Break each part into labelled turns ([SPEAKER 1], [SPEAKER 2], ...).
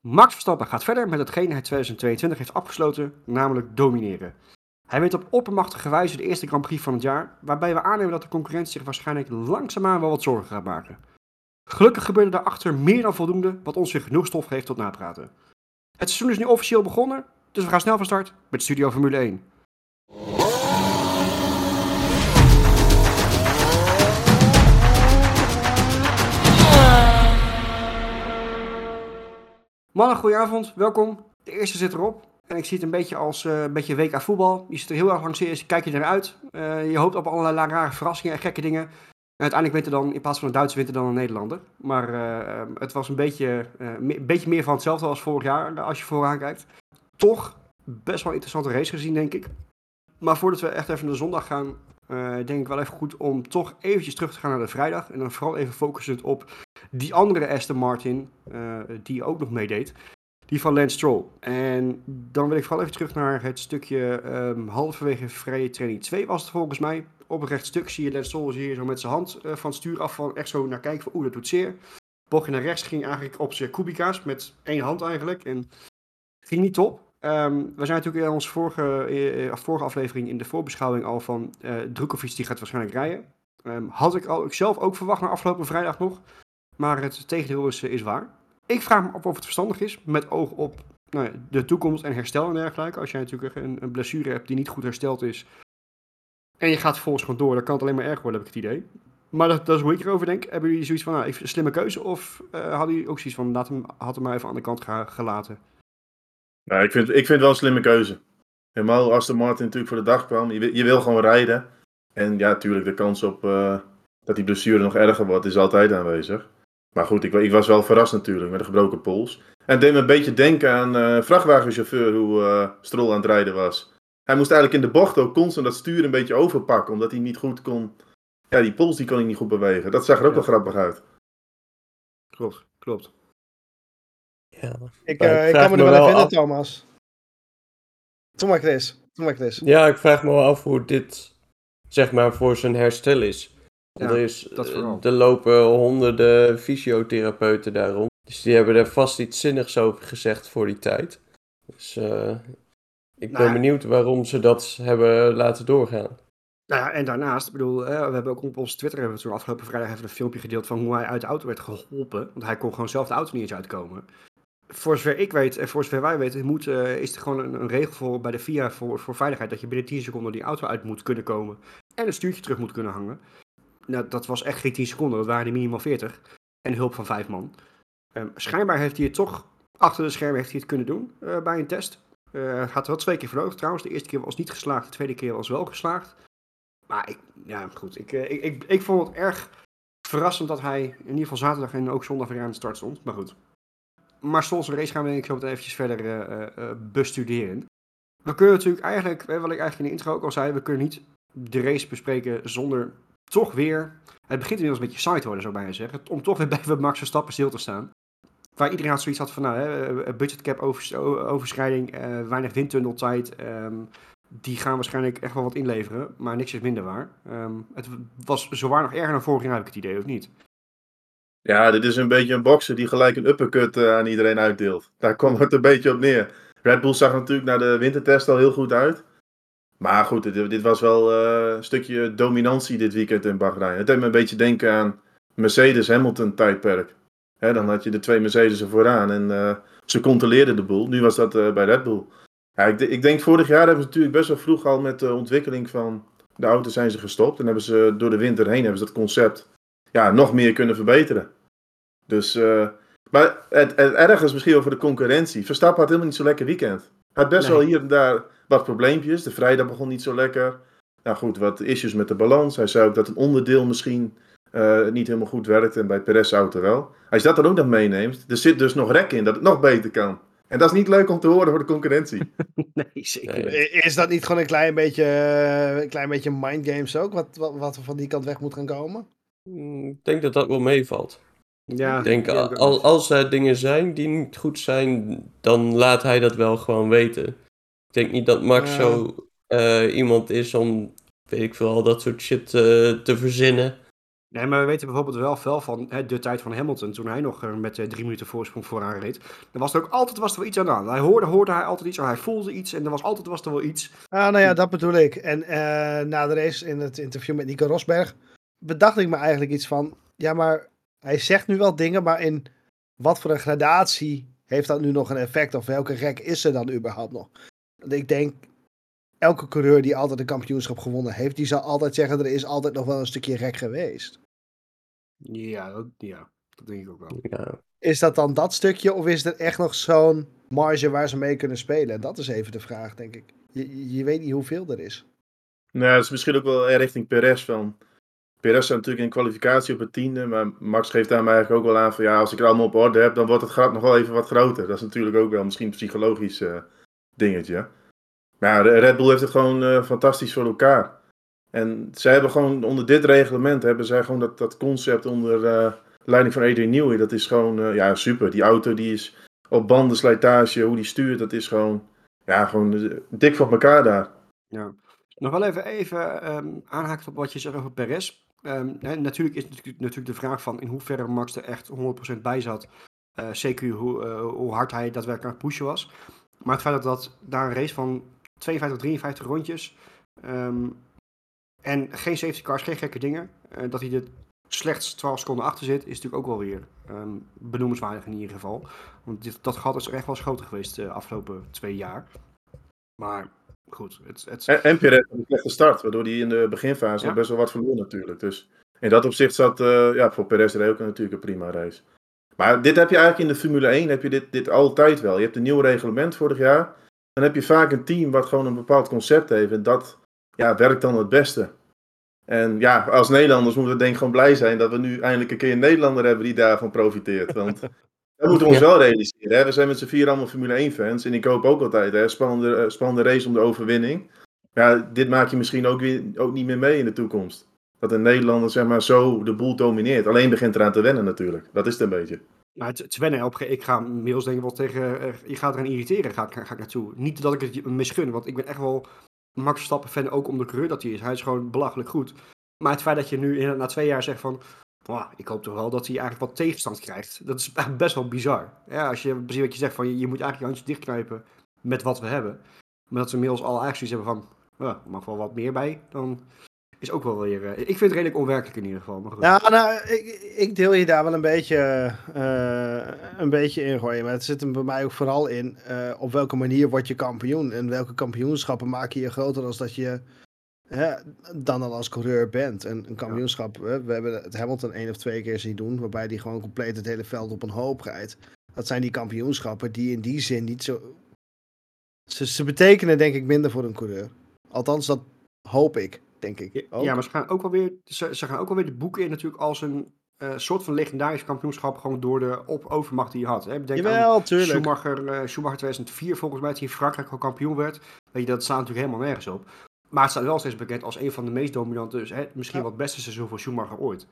[SPEAKER 1] Max Verstappen gaat verder met hetgeen hij 2022 heeft afgesloten, namelijk domineren. Hij weet op oppermachtige wijze de eerste Grand Prix van het jaar, waarbij we aannemen dat de concurrentie zich waarschijnlijk langzaamaan wel wat zorgen gaat maken. Gelukkig gebeurde daarachter meer dan voldoende, wat ons weer genoeg stof geeft tot napraten. Het seizoen is nu officieel begonnen, dus we gaan snel van start met Studio Formule 1. Mannen, goedenavond, welkom. De eerste zit erop. En ik zie het een beetje als uh, een beetje WK voetbal. Je zit er heel erg lang serieus, kijk je eruit. Uh, je hoopt op allerlei rare verrassingen en gekke dingen. En uiteindelijk wint er dan in plaats van een Duitse winter dan een Nederlander. Maar uh, het was een beetje, een beetje meer van hetzelfde als vorig jaar, als je vooraan kijkt. Toch best wel een interessante race gezien, denk ik. Maar voordat we echt even naar de zondag gaan, denk ik wel even goed om toch eventjes terug te gaan naar de vrijdag. En dan vooral even focussen op die andere Aston Martin, die ook nog meedeed. Die van Lance Stroll. En dan wil ik vooral even terug naar het stukje um, halverwege vrije training 2 was het volgens mij. Op een recht stuk zie je Lance Stroll hier zo met zijn hand uh, van stuur af van echt zo naar kijken van oeh dat doet zeer. Bochtje naar rechts ging eigenlijk op zijn Kubica's met één hand eigenlijk. En ging niet top. Um, we zijn natuurlijk in onze vorige, uh, vorige aflevering in de voorbeschouwing al van uh, Drukovic die gaat waarschijnlijk rijden. Um, had ik al ik zelf ook verwacht naar afgelopen vrijdag nog. Maar het tegendeel is, is waar. Ik vraag me af of het verstandig is met oog op nou ja, de toekomst en herstel en dergelijke. Als jij natuurlijk een, blessure hebt die niet goed hersteld is. En je gaat vervolgens gewoon door, dan kan het alleen maar erg worden, heb ik het idee. Maar dat, dat is hoe ik erover denk. Hebben jullie zoiets van, nou, een slimme keuze? Of hadden jullie ook zoiets van, laat hem, had hem maar even aan de kant gelaten?
[SPEAKER 2] Ja, ik vind, ik vind het wel een slimme keuze. Helemaal als de Martin natuurlijk voor de dag kwam. Je, je wil gewoon rijden. En ja, natuurlijk, de kans op uh, dat die blessure nog erger wordt, is altijd aanwezig. Maar goed, ik, ik, was wel verrast natuurlijk met de gebroken pols. En het deed me een beetje denken aan uh, vrachtwagenchauffeur hoe uh, Strol aan het rijden was. Hij moest eigenlijk in de bocht ook constant dat stuur een beetje overpakken, omdat hij niet goed kon... Ja, die pols die kon hij niet goed bewegen. Dat zag er ook ja. wel grappig uit.
[SPEAKER 1] Klopt, klopt.
[SPEAKER 3] Ja. Ik, uh, ik kan me er wel in vinden, af... Thomas. Doe maar Chris. Maar Chris.
[SPEAKER 4] Ja, ik vraag me wel af hoe dit, zeg maar, voor zijn herstel is.
[SPEAKER 1] Ja,
[SPEAKER 4] er, is,
[SPEAKER 1] vooral.
[SPEAKER 4] er lopen honderden fysiotherapeuten daarom. Dus die hebben er vast iets zinnigs over gezegd voor die tijd. Dus uh, ik ben
[SPEAKER 1] Nou,
[SPEAKER 4] benieuwd waarom ze dat hebben laten doorgaan.
[SPEAKER 1] Nou ja, en daarnaast, ik bedoel, we hebben ook op onze Twitter hebben we toen afgelopen vrijdag even een filmpje gedeeld van hoe hij uit de auto werd geholpen. Want hij kon gewoon zelf de auto niet eens uitkomen. Voor zover ik weet en voor zover wij weten, moet, uh, is er gewoon een, een, regel voor bij de FIA voor, voor veiligheid dat je binnen 10 seconden die auto uit moet kunnen komen en een stuurtje terug moet kunnen hangen. Nou, dat was echt geen 10 seconden, dat waren er minimaal 40. En hulp van 5 man. Um, schijnbaar heeft hij het toch, achter de schermen heeft hij het kunnen doen uh, bij een test. Uh, had er wel twee keer verloren trouwens. De eerste keer was niet geslaagd, de tweede keer was wel geslaagd. Maar ik, ja goed, ik, uh, ik, ik, ik vond het erg verrassend dat hij in ieder geval zaterdag en ook zondag weer aan de start stond. Maar goed. Maar Stols race gaan we denk ik zo meteen eventjes verder bestuderen. We kunnen natuurlijk eigenlijk, wat ik eigenlijk in de intro ook al zei, we kunnen niet de race bespreken zonder toch weer, het begint inmiddels beetje saai te worden, zou ik bijna zeggen, om toch weer bij Max Verstappen stil te staan. Waar iedereen had zoiets had van, nou, hè, budgetcap overs overschrijding, weinig windtunneltijd, um, die gaan waarschijnlijk echt wel wat inleveren, maar niks is minder waar. Um, het was zowaar nog erger dan vorig jaar, heb ik het idee, of niet?
[SPEAKER 2] Ja, dit is een beetje een bokser die gelijk een uppercut uh, aan iedereen uitdeelt. Daar kwam het een beetje op neer. Red Bull zag natuurlijk naar de wintertest al heel goed uit. Maar goed, dit, dit was wel uh, een stukje dominantie dit weekend in Bahrein. Het deed me een beetje denken aan Mercedes-Hamilton tijdperk. Hè, dan had je de twee Mercedes er vooraan en uh, ze controleerden de boel. Nu was dat bij Red Bull. Ja, ik, ik, denk vorig jaar hebben ze natuurlijk best wel vroeg al met de ontwikkeling van de auto zijn ze gestopt. En hebben ze door de winter heen hebben ze dat concept ja, nog meer kunnen verbeteren. Dus, maar het, het erg is misschien over de concurrentie. Verstappen had helemaal niet zo lekker weekend. Hij had best nee. wel hier en daar wat probleempjes. De vrijdag begon niet zo lekker. Nou goed, wat issues met de balans. Hij zei ook dat een onderdeel misschien uh, niet helemaal goed werkt. En bij Perez auto wel. Als je dat dan ook nog meeneemt. Er zit dus nog rek in dat het nog beter kan. En dat is niet leuk om te horen voor de concurrentie.
[SPEAKER 1] nee, zeker niet.
[SPEAKER 3] Is dat niet gewoon een klein beetje, een klein beetje mindgames ook? Wat, wat, wat van die kant weg moet gaan komen?
[SPEAKER 4] Ik denk dat dat wel meevalt.
[SPEAKER 1] Ja,
[SPEAKER 4] ik denk, als, als er dingen zijn die niet goed zijn, dan laat hij dat wel gewoon weten. Ik denk niet dat Max uh, zo uh, iemand is om, weet ik veel, al dat soort shit uh, te verzinnen.
[SPEAKER 1] Nee, maar we weten bijvoorbeeld wel veel van hè, de tijd van Hamilton, toen hij nog met uh, drie minuten voorsprong vooraan reed. Er was er ook altijd was er wel iets aan de hand. Hij hoorde, hoorde hij altijd iets, of hij voelde iets en er was altijd was er wel iets.
[SPEAKER 3] Ah, nou ja, dat bedoel ik. En uh, na de race in het interview met Nico Rosberg bedacht ik me eigenlijk iets van, ja, maar hij zegt nu wel dingen, maar in wat voor een gradatie heeft dat nu nog een effect? Of welke rek is er dan überhaupt nog? Ik denk, elke coureur die altijd een kampioenschap gewonnen heeft, die zal altijd zeggen, er is altijd nog wel een stukje rek geweest.
[SPEAKER 1] Ja, dat, ja, dat denk ik ook wel. Ja.
[SPEAKER 3] Is dat dan dat stukje, of is er echt nog zo'n marge waar ze mee kunnen spelen? En dat is even de vraag, denk ik. Je, je weet niet hoeveel er is.
[SPEAKER 2] Nou, dat is misschien ook wel richting Perez van. Perez staat natuurlijk in kwalificatie op het tiende, maar Max geeft daar eigenlijk ook wel aan van ja, als ik het allemaal op orde heb, dan wordt het gat nog wel even wat groter. Dat is natuurlijk ook wel misschien een psychologisch uh, dingetje. Maar Red Bull heeft het gewoon uh, fantastisch voor elkaar. En zij hebben gewoon onder dit reglement, hebben zij gewoon dat, dat concept onder uh, leiding van Adrian Newey. Dat is gewoon ja, super. Die auto die is op bandenslijtage, hoe die stuurt, dat is gewoon, ja, gewoon dik van elkaar daar.
[SPEAKER 1] Ja. Nog wel even, even um, aanhaken op wat je zegt over Perez. Hè, natuurlijk is natuurlijk, de vraag van in hoeverre Max er echt 100% bij zat. Uh, zeker hoe, uh, hoe hard hij daadwerkelijk aan het pushen was. Maar het feit dat, dat daar een race van 52, 53 rondjes. Um, en geen safety cars, geen gekke dingen. Uh, dat hij er slechts 12 seconden achter zit, is natuurlijk ook wel weer um, benoemenswaardig in ieder geval. Want dit, dat gat is echt wel groter geweest de afgelopen twee jaar. Maar goed. Het, het...
[SPEAKER 2] En, en Perez had een slechte start, waardoor hij in de beginfase ja. best wel wat verloor natuurlijk. Dus in dat opzicht zat uh, ja, voor Perez er ook natuurlijk een prima race. Maar dit heb je eigenlijk in de Formule 1 heb je dit, dit altijd wel. Je hebt een nieuw reglement vorig jaar. Dan heb je vaak een team wat gewoon een bepaald concept heeft. En dat ja, werkt dan het beste. En ja, als Nederlanders moeten we denk ik gewoon blij zijn dat we nu eindelijk een keer een Nederlander hebben die daarvan profiteert. Want dat moeten we ons wel realiseren. Hè? We zijn met z'n vier allemaal Formule 1-fans. En ik hoop ook altijd, hè, spannende, eh, spannende race om de overwinning. Ja, dit maak je misschien ook, weer, ook niet meer mee in de toekomst. Dat een Nederlander zeg maar, zo de boel domineert. Alleen begint eraan te wennen natuurlijk. Dat is het een beetje.
[SPEAKER 1] Maar het, het wennen, op, ik ga inmiddels denk ik wel tegen, uh, je gaat eraan irriteren, ga, ga, ga ik naartoe. Niet dat ik het misgun, want ik ben echt wel Max Verstappen fan ook om de coureur dat hij is. Hij is gewoon belachelijk goed. Maar het feit dat je nu na twee jaar zegt van, ik hoop toch wel dat hij eigenlijk wat tegenstand krijgt. Dat is best wel bizar. Ja, als je precies wat je zegt, van, je, je moet eigenlijk je handjes dichtknijpen met wat we hebben. Maar dat ze inmiddels al zoiets hebben van, ja, er mag wel wat meer bij, dan is ook wel weer... Uh, ik vind het redelijk onwerkelijk in ieder geval. Maar goed.
[SPEAKER 3] Nou, ik, deel je daar wel een beetje, uh, een beetje in gooien. Maar het zit er bij mij ook vooral in, uh, op welke manier word je kampioen? En welke kampioenschappen maak je je groter als dat je hè, dan al als coureur bent. En een kampioenschap, hè, we hebben het Hamilton één of twee keer zien doen, waarbij die gewoon compleet het hele veld op een hoop rijdt. Dat zijn die kampioenschappen die in die zin niet zo... Ze, ze betekenen denk ik minder voor een coureur. Althans, dat hoop ik, denk ik.
[SPEAKER 1] Ook. Ja, maar ze gaan ook wel weer, ze, ze gaan ook wel weer de boeken in natuurlijk als een uh, soort van legendarisch kampioenschap gewoon door de op overmacht die je had. Hè?
[SPEAKER 3] Denk Jawel, aan tuurlijk.
[SPEAKER 1] Schumacher, uh, Schumacher 2004 volgens mij, dat hij in Frankrijk gewoon kampioen werd. Weet je, dat staat natuurlijk helemaal nergens op. Maar het staat wel steeds bekend als een van de meest dominante, dus hè, misschien ja. wel het beste seizoen voor Schumacher ooit.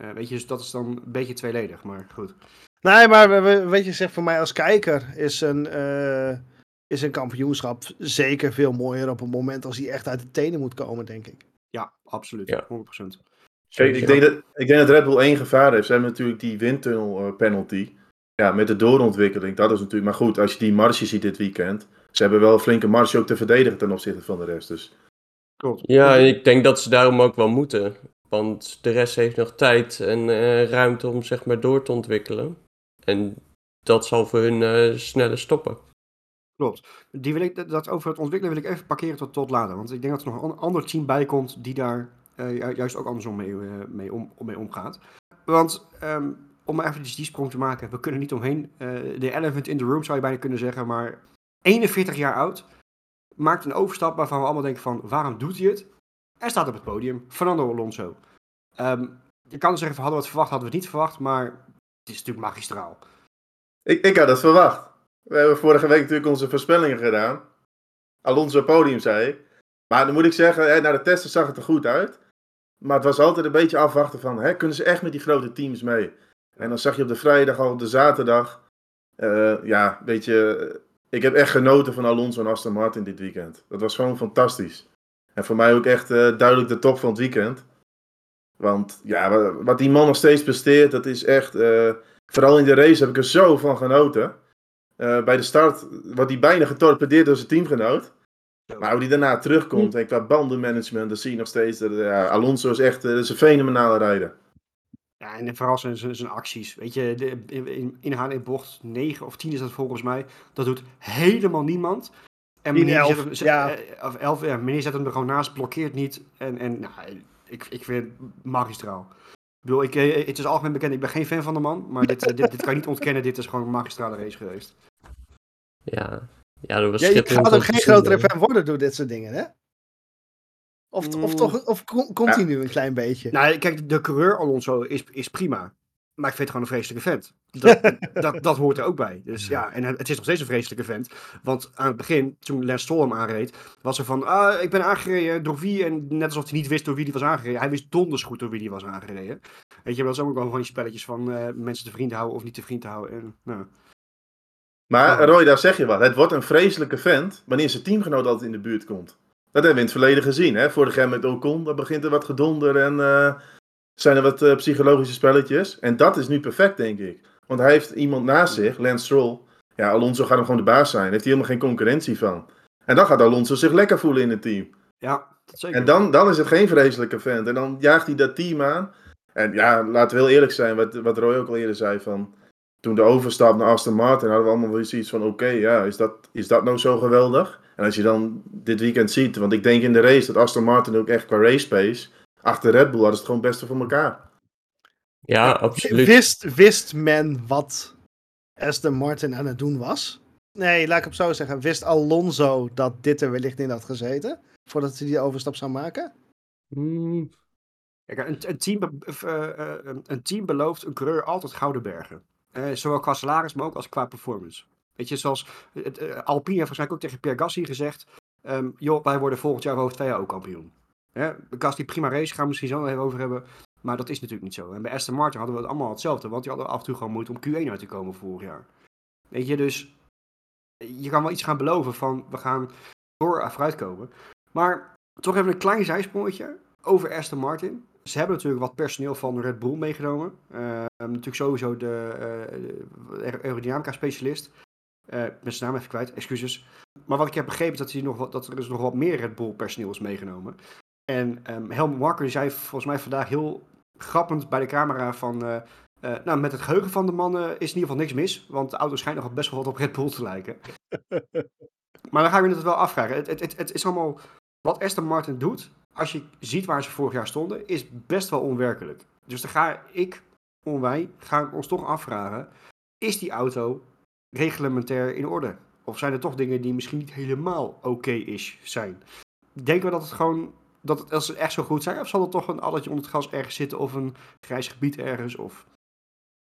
[SPEAKER 1] Uh, weet je, dus dat is dan een beetje tweeledig, maar goed.
[SPEAKER 3] Nee, maar weet je, zeg voor mij als kijker is een, uh, is een kampioenschap zeker veel mooier op het moment als hij echt uit de tenen moet komen, denk ik.
[SPEAKER 1] Ja, absoluut. Ja. 100%.
[SPEAKER 2] Kijk, ik, denk dat, ik denk dat Red Bull één gevaar heeft. Ze hebben natuurlijk die windtunnel penalty. Ja, met de doorontwikkeling. Dat is natuurlijk. Maar goed, als je die marge ziet dit weekend. Ze hebben wel een flinke marge ook te verdedigen ten opzichte van de rest. Dus
[SPEAKER 4] Klopt. Ja, ik denk dat ze daarom ook wel moeten. Want de rest heeft nog tijd en uh, ruimte om zeg maar door te ontwikkelen. En dat zal voor hun uh, sneller stoppen.
[SPEAKER 1] Klopt. Die wil ik, dat over het ontwikkelen wil ik even parkeren tot, tot later. Want ik denk dat er nog een ander team bij komt die daar uh, juist ook andersom mee, mee, om, mee omgaat. Want um, om even die sprong te maken, we kunnen niet omheen. de elephant in the room zou je bijna kunnen zeggen, maar 41 jaar oud maakt een overstap waarvan we allemaal denken van, waarom doet hij het? Hij staat op het podium, Fernando Alonso. Um, je kan zeggen, hadden we het verwacht, hadden we het niet verwacht, maar het is natuurlijk magistraal.
[SPEAKER 2] Ik, ik had het verwacht. We hebben vorige week natuurlijk onze voorspellingen gedaan. Alonso podium, zei ik. Maar dan moet ik zeggen, naar de testen zag het er goed uit. Maar het was altijd een beetje afwachten van, hè, kunnen ze echt met die grote teams mee? En dan zag je op de vrijdag al op de zaterdag, uh, ja, een beetje ik heb echt genoten van Alonso en Aston Martin dit weekend. Dat was gewoon fantastisch. En voor mij ook echt uh, duidelijk de top van het weekend. Want ja, wa- wat die man nog steeds presteert, dat is echt. eh, vooral in de race heb ik er zo van genoten. Eh, bij de start wordt hij bijna getorpedeerd door zijn teamgenoot. Maar hoe hij daarna terugkomt en qua bandenmanagement, dan zie je nog steeds dat Alonso is echt eh, dat is een fenomenale rijder.
[SPEAKER 1] Ja, en vooral zijn, zijn, zijn acties. Weet je, de, in, in, inhalen in bocht 9 of 10 is dat volgens mij. Dat doet helemaal niemand. En
[SPEAKER 3] 10,
[SPEAKER 1] meneer
[SPEAKER 3] 11,
[SPEAKER 1] zet hem, zet-
[SPEAKER 3] ja.
[SPEAKER 1] eh, of 11, ja, meneer zet hem er gewoon naast, blokkeert niet. En, en nou, ik, ik vind het magistraal. Ik bedoel, ik, eh, het is algemeen bekend, ik ben geen fan van de man. Maar dit, eh, dit, dit kan je niet ontkennen, dit is gewoon een magistrale race geweest.
[SPEAKER 4] Ja, ja dat was
[SPEAKER 3] Ja, je gaat ook geen grotere fan worden door dit soort dingen, hè? Of, of
[SPEAKER 1] Mm.
[SPEAKER 3] toch of con- continu een klein beetje.
[SPEAKER 1] Nou, kijk, de coureur Alonso is, is prima. Maar ik vind het gewoon een vreselijke vent. Dat, dat, dat hoort er ook bij. Dus ja, en het is nog steeds een vreselijke vent. Want aan het begin, toen Lance Stroll hem aanreed, was er van, ah, ik ben aangereden door wie? En net alsof hij niet wist door wie die was aangereden. Hij wist donders goed door wie die was aangereden. Weet je, dat is ook wel van die spelletjes van eh, mensen te vriend houden of niet te vriend houden. En, nou,
[SPEAKER 2] Maar. Roy, daar zeg je wat. Het wordt een vreselijke vent wanneer zijn teamgenoot altijd in de buurt komt. Dat hebben we in het verleden gezien. Hè? Vorig jaar met Ocon, dan begint er wat gedonder en eh, zijn er wat eh, psychologische spelletjes. En dat is nu perfect, denk ik. Want hij heeft iemand naast zich, Lance Stroll. Ja, Alonso gaat hem gewoon de baas zijn. Daar heeft hij helemaal geen concurrentie van. En dan gaat Alonso zich lekker voelen in het team.
[SPEAKER 1] ja, dat zeker.
[SPEAKER 2] En dan, dan is het geen vreselijke vent. En dan jaagt hij dat team aan. En ja, laten we heel eerlijk zijn, wat, wat Roy ook al eerder zei van... Toen de overstap naar Aston Martin hadden we allemaal wel zoiets van... Oké, ja, is dat, is dat nou zo geweldig? En als je dan dit weekend ziet... Want ik denk in de race dat Aston Martin ook echt qua race pace... Achter Red Bull hadden ze het gewoon het beste voor elkaar.
[SPEAKER 4] Ja, absoluut.
[SPEAKER 3] Wist, wist men wat Aston Martin aan het doen was? Nee, laat ik het zo zeggen. Wist Alonso dat dit er wellicht in had gezeten? Voordat hij die overstap zou maken?
[SPEAKER 4] Hmm,
[SPEAKER 1] Kijk, een, een, team een- een team belooft een coureur altijd gouden bergen. Eh, zowel qua salaris, maar ook als qua performance. Weet je, zoals het, eh, Alpine heeft waarschijnlijk ook tegen Pierre Gasly gezegd... ehm, joh, wij worden volgend jaar over twee jaar ook kampioen. Hè? Gasly prima race, gaan we misschien zo even over hebben. Maar dat is natuurlijk niet zo. En bij Aston Martin hadden we het allemaal hetzelfde. Want die hadden af en toe gewoon moeite om Q1 uit te komen vorig jaar. Weet je, dus je kan wel iets gaan beloven van we gaan door vooruitkomen. Maar toch even een klein zijsprongetje over Aston Martin. Ze hebben natuurlijk wat personeel van Red Bull meegenomen. Eh, natuurlijk sowieso de, eh, de aerodynamica specialist. Eh, ik ben zijn naam even kwijt, excuses. Maar wat ik heb begrepen is dat, hij nog wat, dat er dus nog wat meer Red Bull personeel is meegenomen. En ehm Helmut Marko die zei volgens mij vandaag heel grappend bij de camera van... eh, eh, nou, met het geheugen van de man eh, is in ieder geval niks mis. Want de auto schijnt nog best wel wat op Red Bull te lijken. maar dan ga je het wel afvragen. Het, het, het, het is allemaal... Wat Aston Martin doet, als je ziet waar ze vorig jaar stonden, is best wel onwerkelijk. Dus dan ga ik, of wij, gaan ons toch afvragen... Is die auto reglementair in orde? Of zijn er toch dingen die misschien niet helemaal oké is zijn? Denken we dat het gewoon... Dat het, als ze echt zo goed zijn, of zal er toch een alletje onder het gas ergens zitten, of een grijs gebied ergens, of...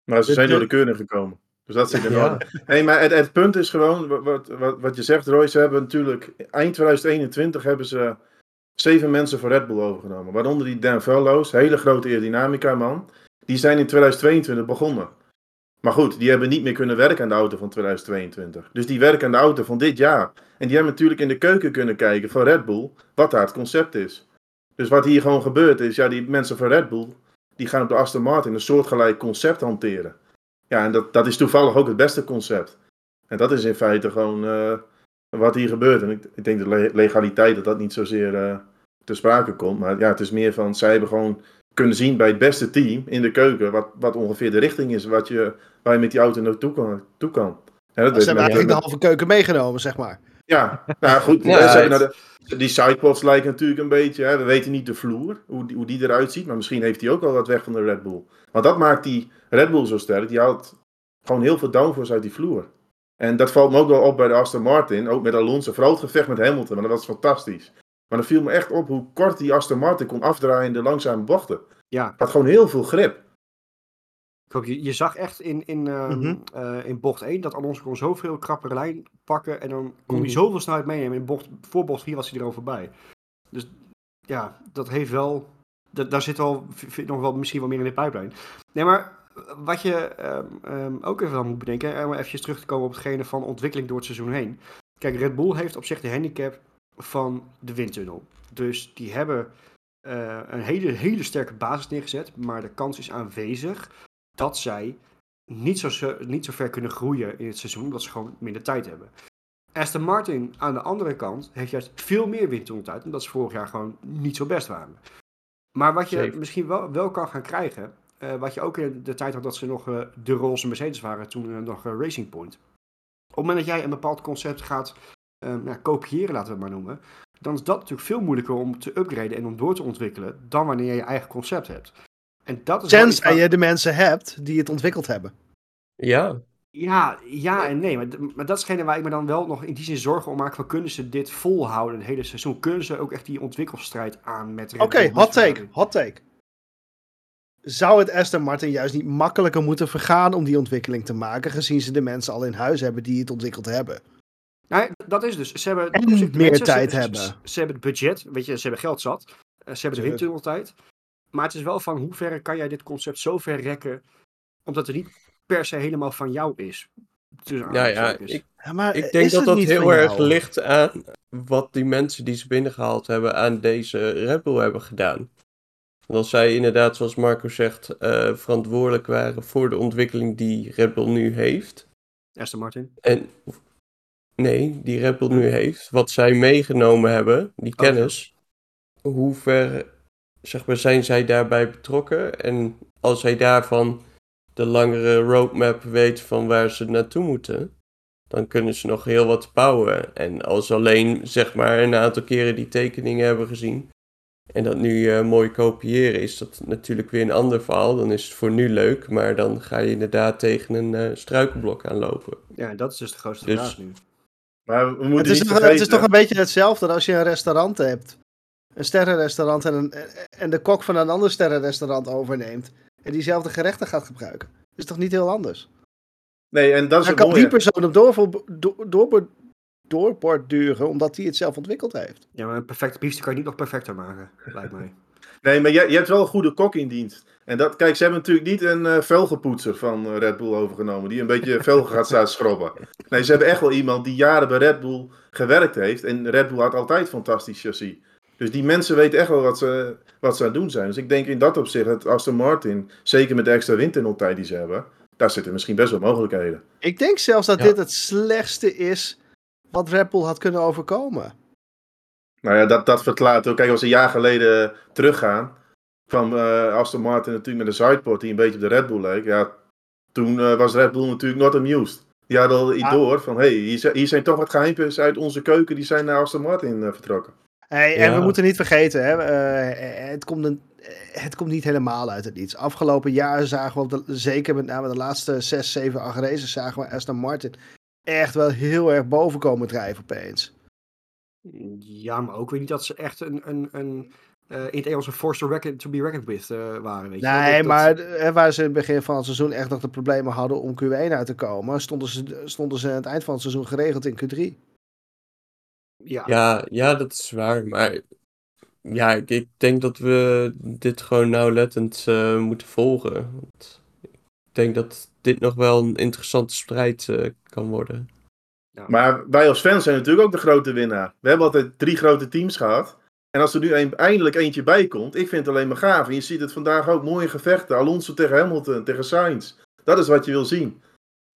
[SPEAKER 2] Maar ze zijn door de keuring gekomen. Dus dat zit
[SPEAKER 4] Ja.
[SPEAKER 2] orde. Nee, maar het, het punt is gewoon, wa- wat, wat, wat je zegt Roy, ze hebben natuurlijk... Eind 2021 hebben ze zeven mensen van Red Bull overgenomen. Waaronder die Dan Fellows, hele grote aerodynamica man. Die zijn in 2022 begonnen. Maar goed, die hebben niet meer kunnen werken aan de auto van 2022. Dus die werken aan de auto van dit jaar. En die hebben natuurlijk in de keuken kunnen kijken van Red Bull wat daar het concept is. Dus wat hier gewoon gebeurt is, ja, die mensen van Red Bull, die gaan op de Aston Martin een soortgelijk concept hanteren. Ja, en dat, dat is toevallig ook het beste concept. En dat is in feite gewoon eh, wat hier gebeurt. En ik, ik denk de le- legaliteit dat dat niet zozeer eh ter sprake komt. Maar ja, het is meer van, zij hebben gewoon kunnen zien bij het beste team in de keuken, wat, wat ongeveer de richting is wat je, waar je met die auto naartoe kan. Toe kan. Ja, dat
[SPEAKER 3] Ze hebben eigenlijk de halve keuken meegenomen, zeg maar.
[SPEAKER 2] Ja, nou goed.
[SPEAKER 4] Ja,
[SPEAKER 2] nou de, die sidepods lijken natuurlijk een beetje. Hè, we weten niet de vloer, hoe die, hoe die eruit ziet. Maar misschien heeft hij ook al wat weg van de Red Bull. Want dat maakt die Red Bull zo sterk. Die haalt gewoon heel veel downforce uit die vloer. En dat valt me ook wel op bij de Aston Martin. Ook met Alonso. Vooral het gevecht met Hamilton. Maar dat was fantastisch. Maar dan viel me echt op hoe kort die Aston Martin kon afdraaien in de langzame bochten.
[SPEAKER 1] Ja,
[SPEAKER 2] Had gewoon heel veel grip.
[SPEAKER 1] Ook, je, je zag echt in, in, ehm,
[SPEAKER 3] Mhm.
[SPEAKER 1] eh, in bocht 1 dat Alonso kon zoveel krappere lijn pakken. En dan kon hij
[SPEAKER 4] Mhm.
[SPEAKER 1] zoveel snelheid meenemen. In bocht, voor bocht 4 was hij er al voorbij. Dus ja, dat heeft wel. da- daar zit v- nog wel misschien wel meer in de pijplijn. Nee, maar wat je ehm, ehm, ook even dan moet bedenken. En om even terug te komen op hetgene van ontwikkeling door het seizoen heen. Kijk, Red Bull heeft op zich de handicap van de windtunnel. Dus die hebben eh, een hele, hele sterke basis neergezet. Maar de kans is aanwezig dat zij niet zo, niet zo ver kunnen groeien in het seizoen, omdat ze gewoon minder tijd hebben. Aston Martin aan de andere kant heeft juist veel meer windtunneltijd, omdat ze vorig jaar gewoon niet zo best waren. Maar wat je misschien wel, wel kan gaan krijgen, eh, wat je ook in de tijd had dat ze nog eh, de roze Mercedes waren, toen nog eh, Racing Point. Op het moment dat jij een bepaald concept gaat nou, kopiëren, laten we het maar noemen, dan is dat natuurlijk veel moeilijker om te upgraden en om door te ontwikkelen, dan wanneer je je eigen concept hebt. En dat is
[SPEAKER 3] Tenzij je de mensen hebt die het ontwikkeld hebben.
[SPEAKER 4] Ja,
[SPEAKER 1] Ja, ja en nee. Maar, dat is hetgene waar ik me dan wel nog in die zin zorgen om maak. Van, kunnen ze dit volhouden het hele seizoen? Kunnen ze ook echt die ontwikkelstrijd aan met Red
[SPEAKER 3] Oké, hot take, hot take. Zou het Aston Martin juist niet makkelijker moeten vergaan om die ontwikkeling te maken, gezien ze de mensen al in huis hebben die het ontwikkeld hebben?
[SPEAKER 1] Nee, dat is dus. Ze hebben
[SPEAKER 3] En meer
[SPEAKER 1] mensen,
[SPEAKER 3] tijd
[SPEAKER 1] ze,
[SPEAKER 3] hebben.
[SPEAKER 1] Ze, ze hebben het budget, weet je, ze hebben geld zat. Eh, ze hebben de windtunneltijd. Maar het is wel van hoe ver kan jij dit concept zo ver rekken, omdat het niet per se helemaal van jou is. Tussen
[SPEAKER 4] ja, ja. Ik,
[SPEAKER 3] Ja, maar
[SPEAKER 4] ik denk dat dat heel erg
[SPEAKER 3] jou?
[SPEAKER 4] ligt aan wat die mensen die ze binnengehaald hebben aan deze Red Bull hebben gedaan. Want als zij inderdaad, zoals Marco zegt, eh, verantwoordelijk waren voor de ontwikkeling die Red Bull nu heeft.
[SPEAKER 1] Aston Martin.
[SPEAKER 4] En nee, die Red Bull nu heeft. Wat zij meegenomen hebben, die
[SPEAKER 1] Oh,
[SPEAKER 4] kennis. Hoe ver zeg maar, zijn zij daarbij betrokken? En als zij daarvan de langere roadmap weet van waar ze naartoe moeten, dan kunnen ze nog heel wat bouwen. En als ze alleen zeg maar een aantal keren die tekeningen hebben gezien en dat nu eh, mooi kopiëren, is dat natuurlijk weer een ander verhaal. Dan is het voor nu leuk, maar dan ga je inderdaad tegen een eh, struikelblok aanlopen.
[SPEAKER 1] Ja, dat is dus de grootste
[SPEAKER 4] Dus-
[SPEAKER 1] vraag nu.
[SPEAKER 2] Maar we moeten
[SPEAKER 3] Het is,
[SPEAKER 2] niet
[SPEAKER 3] toch, het is toch een beetje hetzelfde als je een restaurant hebt. Een sterrenrestaurant en, een, en de kok van een ander sterrenrestaurant overneemt. En diezelfde gerechten gaat gebruiken. Dat is toch niet heel anders?
[SPEAKER 2] Nee, en dat is
[SPEAKER 3] Dan kan
[SPEAKER 2] mooie.
[SPEAKER 3] die persoon op door, door, door, doorborduren omdat hij het zelf ontwikkeld heeft.
[SPEAKER 1] Ja, maar een perfecte biefstuk kan je niet nog perfecter maken, lijkt mij.
[SPEAKER 2] Nee, maar je, je hebt wel een goede kok in dienst. En dat, kijk, ze hebben natuurlijk niet een eh, velgenpoetser van eh, Red Bull overgenomen. Die een beetje velgen gaat staan schrobben. Nee, ze hebben echt wel iemand die jaren bij Red Bull gewerkt heeft. En Red Bull had altijd fantastisch chassis. Dus die mensen weten echt wel wat ze, wat ze aan het doen zijn. Dus ik denk in dat opzicht dat Aston Martin, zeker met de extra windtunneltijd die ze hebben, daar zitten misschien best wel mogelijkheden.
[SPEAKER 3] Ik denk zelfs dat
[SPEAKER 4] Ja.
[SPEAKER 3] dit het slechtste is wat Red Bull had kunnen overkomen.
[SPEAKER 2] Nou ja, dat, dat verklaart ook. Kijk, als we een jaar geleden teruggaan, kwam eh, Aston Martin natuurlijk met een sideport die een beetje op de Red Bull leek. Ja, toen eh, was Red Bull natuurlijk not amused. Die hadden al iets
[SPEAKER 3] Ah.
[SPEAKER 2] door van, hé, hey, hier, zijn- hier zijn toch wat geheimpjes uit onze keuken, die zijn naar Aston Martin eh, vertrokken.
[SPEAKER 3] Hey, En we moeten niet vergeten, hè, eh, het, komt een, eh, het komt niet helemaal uit het niets. Afgelopen jaar zagen we, de- zeker met name de laatste 6, 7, 8 races, zagen we Aston Martin echt wel heel erg boven komen drijven opeens.
[SPEAKER 1] Ja, maar ook weer niet dat ze echt een, een, een eh, in het Engels een force to, reckon, to be reckoned with eh, waren. Weet je?
[SPEAKER 3] Nee,
[SPEAKER 1] Dat-
[SPEAKER 3] maar eh, waar ze in het begin van het seizoen echt nog de problemen hadden om Q1 uit te komen, stonden ze, stonden ze aan het eind van het seizoen geregeld in Q3.
[SPEAKER 1] Ja,
[SPEAKER 4] Ja, ja, dat is waar. Maar ja, ik, ik denk dat we dit gewoon nauwlettend eh, moeten volgen. Want ik denk dat dit nog wel een interessante strijd eh, kan worden.
[SPEAKER 2] Maar wij als fans zijn natuurlijk ook de grote winnaar. We hebben altijd drie grote teams gehad. En als er nu een, eindelijk eentje bij komt, ik vind het alleen maar gaaf. En je ziet het vandaag ook, mooie gevechten. Alonso tegen Hamilton, tegen Sainz. Dat is wat je wil zien.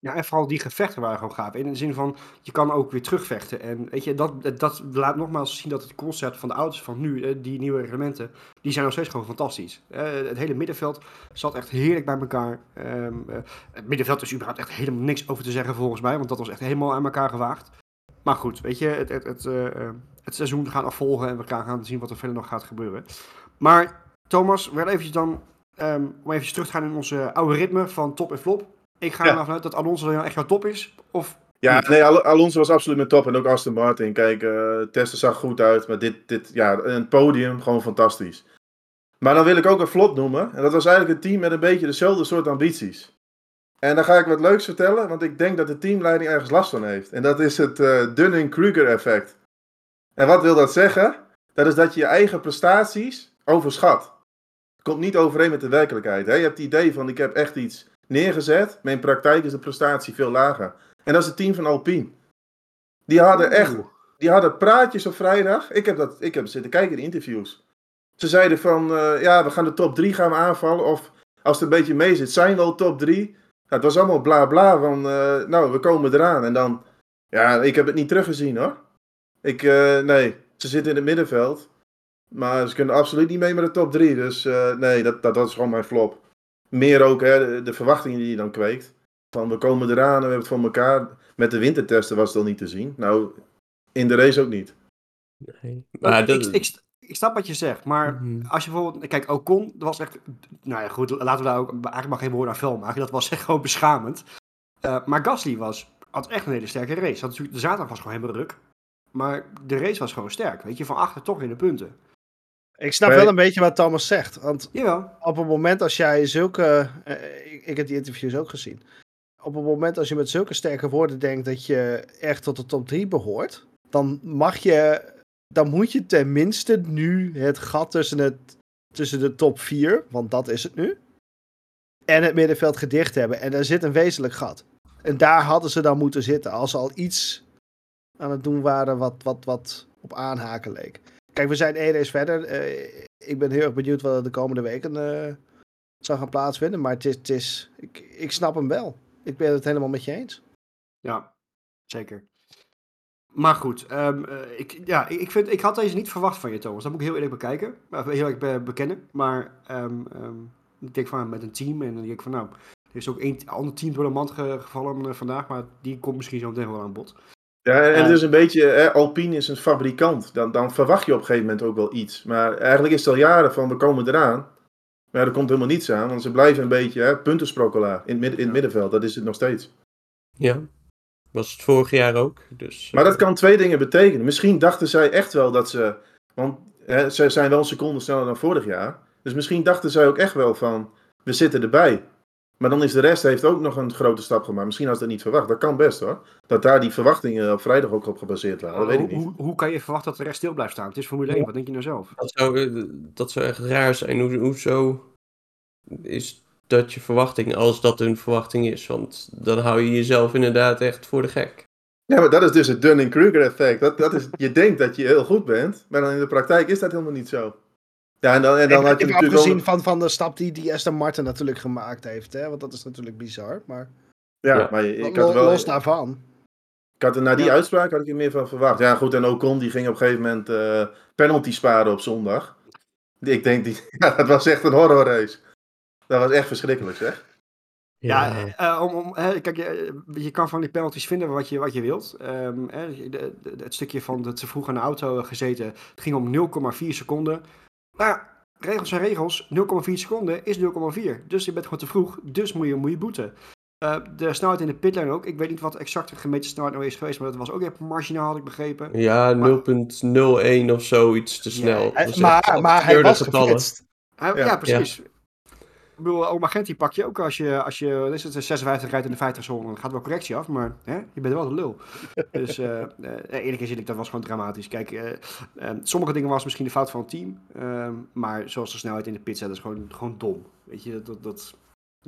[SPEAKER 1] Ja, en vooral die gevechten waren gewoon gaaf. In de zin van, je kan ook weer terugvechten. En weet je, dat, dat laat nogmaals zien dat het concept van de auto's van nu, eh, die nieuwe reglementen, die zijn nog steeds gewoon fantastisch. Eh, het hele middenveld zat echt heerlijk bij elkaar. Ehm, eh, het middenveld is überhaupt echt helemaal niks over te zeggen volgens mij, want dat was echt helemaal aan elkaar gewaagd. Maar goed, weet je, het, het, het, het seizoen gaat nog volgen en we gaan gaan zien wat er verder nog gaat gebeuren. Maar Thomas, wel eventjes dan, ehm, om eventjes terug te gaan in onze oude ritme van top en flop. Ik ga
[SPEAKER 2] Ja.
[SPEAKER 1] er maar vanuit dat Alonso dan echt jouw top is. Of
[SPEAKER 2] Ja, nee, Al- Alonso was absoluut mijn top. En ook Aston Martin. Kijk, eh testen zag goed uit. Maar dit, dit, ja, een podium, gewoon fantastisch. Maar dan wil ik ook een flop noemen. En dat was eigenlijk een team met een beetje dezelfde soort ambities. En dan ga ik wat leuks vertellen, want ik denk dat de teamleiding ergens last van heeft. En dat is het eh, Dunning-Kruger effect. En wat wil dat zeggen? Dat is dat je je eigen prestaties overschat. Komt niet overeen met de werkelijkheid. Hè? Je hebt het idee van ik heb echt iets neergezet, in praktijk is de prestatie veel lager. En dat is het team van Alpine. Die hadden echt die hadden praatjes op vrijdag. Ik heb, dat, ik heb zitten kijken in interviews. Ze zeiden van, eh, ja, we gaan de top 3 gaan we aanvallen. Of als het een beetje mee zit, zijn we al top 3. Ja, het was allemaal bla bla van, eh, nou, we komen eraan. En dan, ja, ik heb het niet teruggezien hoor. Ik, eh, nee, ze zitten in het middenveld. Maar ze kunnen absoluut niet mee met de top 3. Dus nee, dat, dat was gewoon mijn flop. Meer ook hè, de, verwachtingen die je dan kweekt. Van we komen eraan en we hebben het voor elkaar. Met de wintertesten was het al niet te zien. Nou, in de race ook niet.
[SPEAKER 4] Nee. Maar dat,
[SPEAKER 1] ik, ik, ik snap wat je zegt, maar
[SPEAKER 4] Mhm.
[SPEAKER 1] als je bijvoorbeeld... Kijk, Ocon, dat was echt... Nou ja, goed, laten we daar ook eigenlijk maar geen woorden aan vuil maken. Dat was echt gewoon beschamend. Eh, maar Gasly was, had echt een hele sterke race. Had natuurlijk, de zaterdag was gewoon helemaal ruk. Maar de race was gewoon sterk. Weet je, van achter toch in de punten.
[SPEAKER 3] Ik snap wel een beetje wat Thomas zegt. Want
[SPEAKER 1] Jawel.
[SPEAKER 3] op het moment als jij zulke. eh, ik, ik heb die interviews ook gezien. Op het moment als je met zulke sterke woorden denkt dat je echt tot de top 3 behoort. Dan mag je. Dan moet je tenminste nu het gat tussen, het, tussen de top 4, want dat is het nu. En het middenveld gedicht hebben. En daar zit een wezenlijk gat. En daar hadden ze dan moeten zitten. Als ze al iets aan het doen waren wat, wat, wat op aanhaken leek. Kijk, we zijn één race verder. Eh, ik ben heel erg benieuwd wat er de komende weken eh, zal gaan plaatsvinden. Maar het is, het is ik, ik snap hem wel. Ik ben het helemaal met je eens.
[SPEAKER 1] Ja, zeker. Maar goed, ehm, eh, ik, ja, ik, vind, ik had deze niet verwacht van je, Thomas. Dat moet ik heel eerlijk bekijken. Heel eerlijk be- bekennen. Maar ehm, ehm, ik denk van met een team. En dan denk ik van nou, er is ook een ander team door de mand ge- gevallen vandaag. Maar die komt misschien zo meteen wel aan bod.
[SPEAKER 2] Ja, en
[SPEAKER 1] Eh.
[SPEAKER 2] het is een beetje, hè, Alpine is een fabrikant. Dan, dan verwacht je op een gegeven moment ook wel iets. Maar eigenlijk is het al jaren van, we komen eraan. Maar er komt helemaal niets aan, want ze blijven een beetje hè, puntensprokkelaar in, het midden- in het middenveld. Dat is het nog steeds.
[SPEAKER 4] ja, was het vorig jaar ook. Dus,
[SPEAKER 2] Maar dat kan twee dingen betekenen. Misschien dachten zij echt wel dat ze. Want hè, zij zijn wel een seconde sneller dan vorig jaar. Dus misschien dachten zij ook echt wel van. We zitten erbij. Maar dan is de rest heeft ook nog een grote stap gemaakt. Misschien had ze dat niet verwacht. Dat kan best hoor. Dat daar die verwachtingen op vrijdag ook op gebaseerd waren. Dat weet ik
[SPEAKER 1] hoe,
[SPEAKER 2] niet.
[SPEAKER 1] hoe, hoe kan je verwachten dat de rest stil blijft staan? Het is Formule 1, wat denk je nou zelf?
[SPEAKER 4] Dat zou, eh, dat zou echt raar zijn. Hoe, hoezo is dat je verwachting als dat een verwachting is? Want dan hou je jezelf inderdaad echt voor de gek.
[SPEAKER 2] Ja, maar dat is dus het Dunning-Kruger effect. Dat, dat is, je denkt dat je heel goed bent. Maar dan in de praktijk is dat helemaal niet zo. Ja, en dan, en dan had je natuurlijk
[SPEAKER 3] afgezien
[SPEAKER 2] wel-
[SPEAKER 3] van, van de stap die, die Aston Martin natuurlijk gemaakt heeft. Hè? Want dat is natuurlijk bizar. Maar
[SPEAKER 2] Ja,
[SPEAKER 4] Ja.
[SPEAKER 2] maar ik had wel...
[SPEAKER 3] los daarvan.
[SPEAKER 2] Ik had er na die
[SPEAKER 1] Ja.
[SPEAKER 2] uitspraak had ik er meer van verwacht. Ja, goed, en Ocon die ging op een gegeven moment eh penalty sparen op zondag. Ik denk, die, ja, dat was echt een horror race. Dat was echt verschrikkelijk, zeg.
[SPEAKER 1] Ja, eh, om, om, hè, kijk, je, je kan van die penalties vinden wat je, wat je wilt. Ehm, hè, de- de- het stukje van dat ze vroeg aan de auto gezeten, het ging om 0,4 seconden. Nou ja, regels zijn regels. 0,4 seconden is 0,4. Dus je bent gewoon te vroeg, dus moet je, moet je boeten. Eh, de snelheid in de pitlane ook. Ik weet niet wat exact de gemeten snelheid nou is geweest, maar dat was ook even marginaal, had ik begrepen.
[SPEAKER 4] Ja, 0.01 of zo, iets te snel.
[SPEAKER 1] Ja,
[SPEAKER 4] echt
[SPEAKER 3] maar, maar hij was
[SPEAKER 4] getallen.
[SPEAKER 3] geflitst.
[SPEAKER 1] Hij-
[SPEAKER 2] Ja.
[SPEAKER 1] ja. precies. Ik bedoel, Oma Gentie pak je ook als je, als je wat is het, 56 rijdt in de 50 zone. Dan gaat wel correctie af, maar hè, je bent wel de lul. dus eh eh, eerlijk gezegd, dat was gewoon dramatisch. Kijk, eh, eh, sommige dingen was misschien de fout van het team. ehm, maar zoals de snelheid in de pit dat is gewoon, gewoon dom. Weet je, dat... dat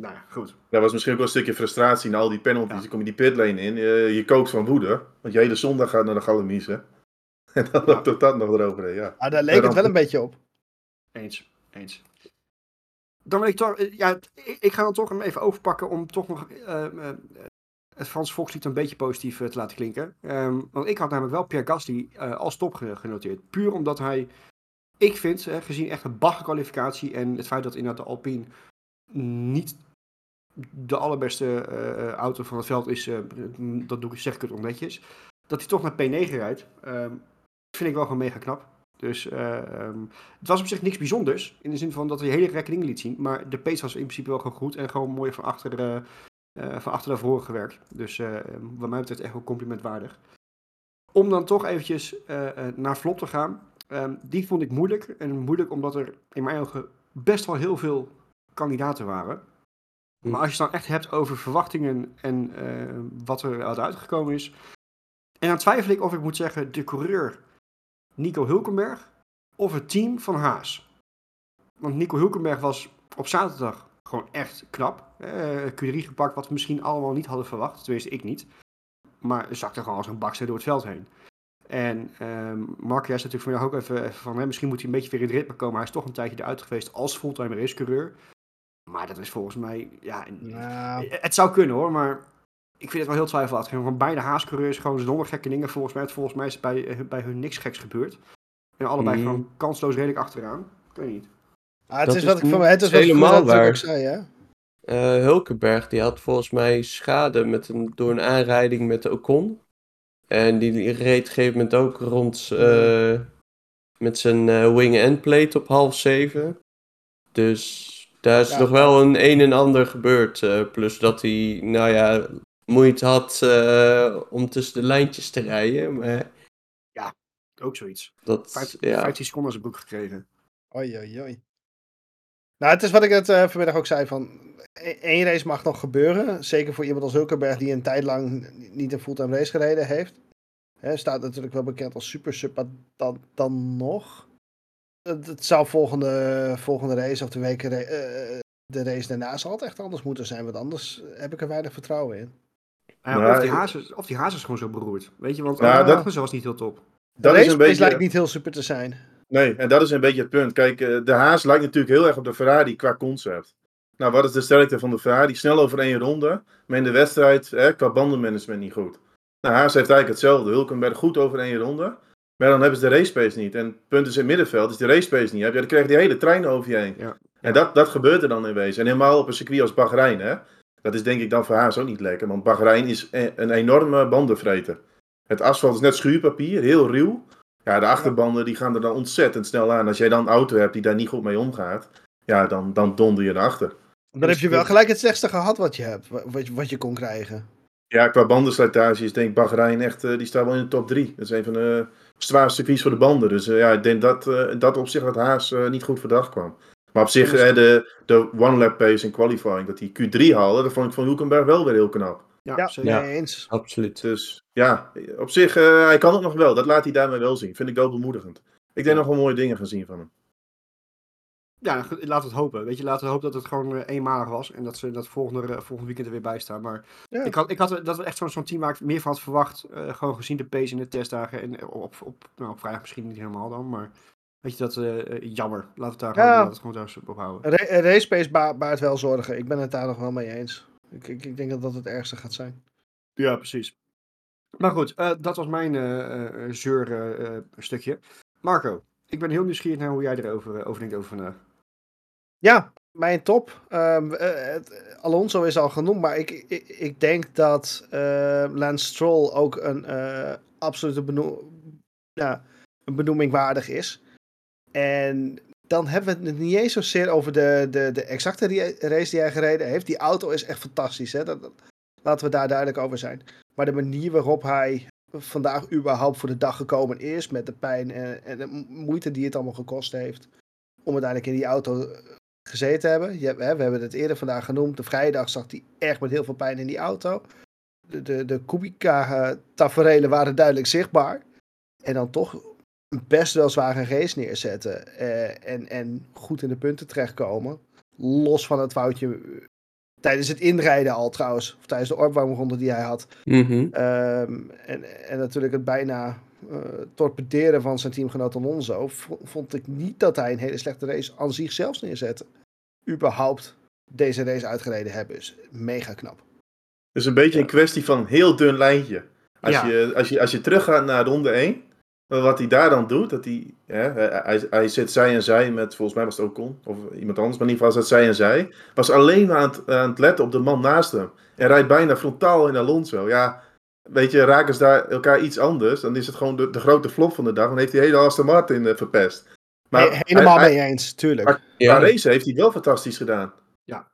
[SPEAKER 1] nou ja, goed.
[SPEAKER 2] Dat was misschien ook wel een stukje frustratie na al die penalties.
[SPEAKER 1] Ja.
[SPEAKER 2] Dan kom je die pitlane in, je, je kookt van woede. Want je hele zondag gaat naar de Galamise. En dan
[SPEAKER 1] Ja.
[SPEAKER 2] loopt dat dat nog erover, ja.
[SPEAKER 3] Ah, daar leek het wel een beetje op.
[SPEAKER 1] Eens, eens. Dan wil ik toch, eh, ja, ik, ga dan toch hem even overpakken om toch nog eh, eh, het Frans Volkslied een beetje positief eh, te laten klinken. Ehm, want ik had namelijk wel Pierre Gasly eh, als top ge- genoteerd. Puur omdat hij, ik vind, gezien echt een baggerkwalificatie en het feit dat inderdaad de Alpine niet de allerbeste auto van het veld is, dat doe ik, zeg ik hetonnetjes, dat hij toch naar P9 rijdt, ehm, vind ik wel gewoon mega knap. Dus eh, ehm, het was op zich niks bijzonders. In de zin van dat hij hele gekke dingen liet zien. Maar de pace was in principe wel gewoon goed. En gewoon mooi van achter, eh, van achter naar voren gewerkt. Dus eh, wat mij betreft echt wel complimentwaardig. Om dan toch eventjes naar Vlot te gaan. Ehm, die vond ik moeilijk. En moeilijk omdat er in mijn ogen best wel heel veel kandidaten waren.
[SPEAKER 4] Hm.
[SPEAKER 1] Maar als je het dan echt hebt over verwachtingen en wat er uit uitgekomen is. En dan twijfel ik of ik moet zeggen de coureur Nico Hulkenberg of het team van Haas. Want Nico Hulkenberg was op zaterdag gewoon echt knap. Eh Q3 gepakt wat we misschien allemaal niet hadden verwacht. Tenminste, ik niet. Maar zakte gewoon als een bakster door het veld heen. En ehm Mark is natuurlijk vandaag ook even, even van, hè, misschien moet hij een beetje weer in het ritme komen. Hij is toch een tijdje eruit geweest als fulltime racecoureur. Maar dat is volgens mij, ja, het zou kunnen hoor, maar ik vind het wel heel twijfelachtig. Gewoon beide haascoureurs gewoon zonder gekke dingen. Volgens mij, volgens mij is bij, eh, bij hun niks geks gebeurd. En allebei
[SPEAKER 4] Mhm.
[SPEAKER 1] gewoon kansloos redelijk achteraan. Ik weet niet.
[SPEAKER 3] ah, het
[SPEAKER 4] Dat
[SPEAKER 3] is wat ik van
[SPEAKER 4] niet
[SPEAKER 3] het is ik
[SPEAKER 4] helemaal waar.
[SPEAKER 3] ook zei, hè?
[SPEAKER 4] Eh, Hulkenberg die had volgens mij schade met een, door een aanrijding met de Ocon. En die reed op een gegeven moment ook rond eh, met zijn wing-end plate op half zeven. Dus daar is
[SPEAKER 3] Ja.
[SPEAKER 4] nog wel een een en ander gebeurd. eh, plus dat hij, nou ja, moeite had eh, om tussen de lijntjes te rijden. Maar
[SPEAKER 1] Ook zoiets.
[SPEAKER 4] dat,
[SPEAKER 1] Vijf-
[SPEAKER 4] ja.
[SPEAKER 1] 15 seconden als een boek gekregen.
[SPEAKER 3] Oei, oei, oei. Nou, het is wat ik het eh, vanmiddag ook zei van... e- één race mag nog gebeuren. Zeker voor iemand als Hulkenberg die een tijd lang niet een fulltime race gereden heeft. Hè, staat natuurlijk wel bekend als super sub, maar dan, dan nog. Het, het zou volgende, volgende race of de weken eh, de race daarna zal het echt anders moeten zijn. Want anders heb ik er weinig vertrouwen in.
[SPEAKER 1] Ja,
[SPEAKER 2] Nou,
[SPEAKER 1] of, die haas is, of die haas is gewoon zo beroerd. Weet je, want
[SPEAKER 2] Ja, dat-
[SPEAKER 1] was niet heel top.
[SPEAKER 3] De
[SPEAKER 2] Dat is
[SPEAKER 3] race
[SPEAKER 2] een beetje...
[SPEAKER 3] lijkt niet heel super te zijn.
[SPEAKER 2] Nee, en dat is een beetje het punt. Kijk, eh, de Haas lijkt natuurlijk heel erg op de Ferrari qua concept. Nou, wat is de sterkte van de Ferrari? Snel over één ronde, maar in de wedstrijd hè, qua bandenmanagement niet goed. Nou, Haas heeft eigenlijk hetzelfde. Hulkenberg goed over één ronde, maar dan hebben ze de race pace niet. En het punt is in het middenveld, als je de race pace niet hebt, ja, dan krijg je die hele trein over je heen.
[SPEAKER 1] Ja.
[SPEAKER 2] En dat, dat gebeurt er dan in wezen. En helemaal op een circuit als Bahrein, hè. Dat is denk ik dan voor Haas ook niet lekker, want Bahrein is e- een enorme bandenvreter. Het asfalt is net schuurpapier, heel ruw. Ja, de achterbanden die gaan er dan ontzettend snel aan. Als jij dan een auto hebt die daar niet goed mee omgaat, ja, dan, dan donder je erachter.
[SPEAKER 3] Dan heb je wel gelijk het slechtste gehad wat je hebt. wa- Wat, je- wat je kon krijgen.
[SPEAKER 2] Ja, qua bandenslijtage is denk ik Bahrein echt, eh, die staat wel in de top 3. Dat is een van de zwaarste circuits voor de banden. Dus eh, ja, ik denk dat eh, in dat opzicht dat Haas niet goed voor dag kwam. Maar op zich, de, de one-lap pace in qualifying, dat die Q3 haalde, dat vond ik van Hulkenberg wel weer heel knap.
[SPEAKER 1] Ja,
[SPEAKER 3] Ja.
[SPEAKER 4] Ja.
[SPEAKER 3] eens.
[SPEAKER 4] Absoluut.
[SPEAKER 2] Dus ja, op zich, eh, hij kan het nog wel. Dat laat hij daarmee wel zien. Vind ik wel bemoedigend. Ik denk nog wel mooie dingen gaan zien van hem.
[SPEAKER 1] Ja, we het hopen. Weet je, laten we hopen dat het gewoon eh, eenmalig was. En dat ze dat volgende, volgende weekend er weer bij staan. Maar
[SPEAKER 3] Ja.
[SPEAKER 1] ik had, ik had dat we echt zo'n zo'n team waar ik meer van had verwacht. eh, gewoon gezien de pace in de testdagen. En op, op, nou, op vrijdag misschien niet helemaal dan. Maar weet je, dat eh, eh, jammer. Laten we het daar
[SPEAKER 3] Ja.
[SPEAKER 1] gewoon, gewoon daar op houden.
[SPEAKER 3] Ra- Een race pace ba- baart wel zorgen. Ik ben het daar nog wel mee eens. Ik, ik, ik denk dat dat het ergste gaat zijn.
[SPEAKER 1] Ja, precies. Maar goed, eh, dat was mijn eh eh, zeur eh, eh, stukje. Marco, ik ben heel nieuwsgierig naar hoe jij erover eh, over denkt over vandaag.
[SPEAKER 3] Ja, mijn top. Ehm, eh, het- Alonso is al genoemd, maar ik, ik, ik denk dat eh, Lance Stroll ook een eh, absolute beno ja, een benoeming waardig is. En dan hebben we het niet eens zozeer over de, de, de exacte race die hij gereden heeft. Die auto is echt fantastisch. Hè? Dat, laten we daar duidelijk over zijn. Maar de manier waarop hij vandaag überhaupt voor de dag gekomen is, met de pijn en, de mo- moeite die het allemaal gekost heeft, om uiteindelijk in die auto gezeten te hebben. Je, hè, we hebben het eerder vandaag genoemd. De vrijdag zat hij echt met heel veel pijn in die auto. De, de, de Kubica-taferelen waren duidelijk zichtbaar. En dan toch best wel zware race neerzetten. eh, en, en goed in de punten terechtkomen. Los van het foutje eh, tijdens het inrijden al trouwens. Of tijdens de opwarmronde die hij had.
[SPEAKER 4] Mhm.
[SPEAKER 3] Ehm, en, en natuurlijk het bijna eh, torpederen van zijn teamgenoot Alonso. v- Vond ik niet dat hij een hele slechte race aan zich zelfs neerzette. Überhaupt deze race uitgereden hebben is mega knap.
[SPEAKER 2] Het is een beetje een kwestie van een heel dun lijntje. Als,
[SPEAKER 1] Ja.
[SPEAKER 2] je, als, je, als je teruggaat naar ronde 1, wat hij daar dan doet, dat hij, hè, hij, zit zij en zij met, volgens mij was het Ocon, of iemand anders, maar in ieder geval was het zij en zij, was alleen maar aan het, aan het letten op de man naast hem. En rijdt bijna frontaal in Alonso. Ja, weet je, raken ze daar elkaar iets anders, dan is het gewoon de, de grote flop van de dag, dan heeft hij hele Aston Martin eh, verpest. Maar
[SPEAKER 3] He- helemaal
[SPEAKER 2] hij-
[SPEAKER 3] mee eens, tuurlijk.
[SPEAKER 2] Maar-
[SPEAKER 4] Ja.
[SPEAKER 2] Race heeft hij wel fantastisch gedaan.
[SPEAKER 1] Ja.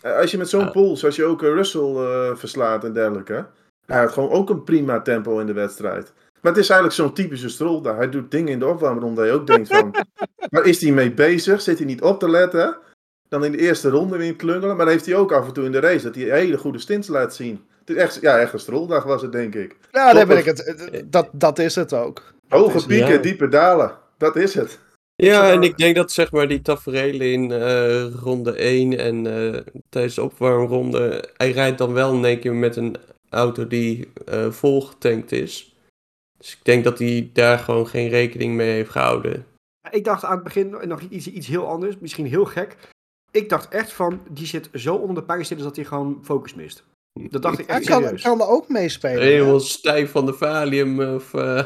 [SPEAKER 2] Eh, Als je met zo'n
[SPEAKER 4] Ja.
[SPEAKER 2] pols, als je ook eh, Russell eh, verslaat en dergelijke. Hij had gewoon ook een prima tempo in de wedstrijd. Maar het is eigenlijk zo'n typische strol daar. Hij doet dingen in de opwarmronde dat je ook denkt van... waar is hij mee bezig? Zit hij niet op te letten? Dan in de eerste ronde weer klungelen. Maar dan heeft hij ook af en toe in de race dat hij hele goede stints laat zien. Het is echt, ja, echt een stroldag was het, denk ik.
[SPEAKER 3] Ja, daar ben ik het. Dat, dat is het ook.
[SPEAKER 2] Hoge
[SPEAKER 3] is-
[SPEAKER 2] pieken,
[SPEAKER 4] ja.
[SPEAKER 2] diepe dalen. Dat is het.
[SPEAKER 4] Ja, en ik denk dat zeg maar die tafereelen in eh, ronde 1 en eh, tijdens de opwarmronde, hij rijdt dan wel in één keer met een auto die eh volgetankt is. Dus ik denk dat hij daar gewoon geen rekening mee heeft gehouden.
[SPEAKER 1] Ik dacht aan het begin nog iets, iets heel anders, misschien heel gek. Ik dacht echt van, die zit zo onder de pijnstillers dat hij gewoon focus mist. Dat dacht ik
[SPEAKER 3] Hij
[SPEAKER 1] echt serieus.
[SPEAKER 3] kan er ook meespelen.
[SPEAKER 4] Helemaal stijf van de valium of eh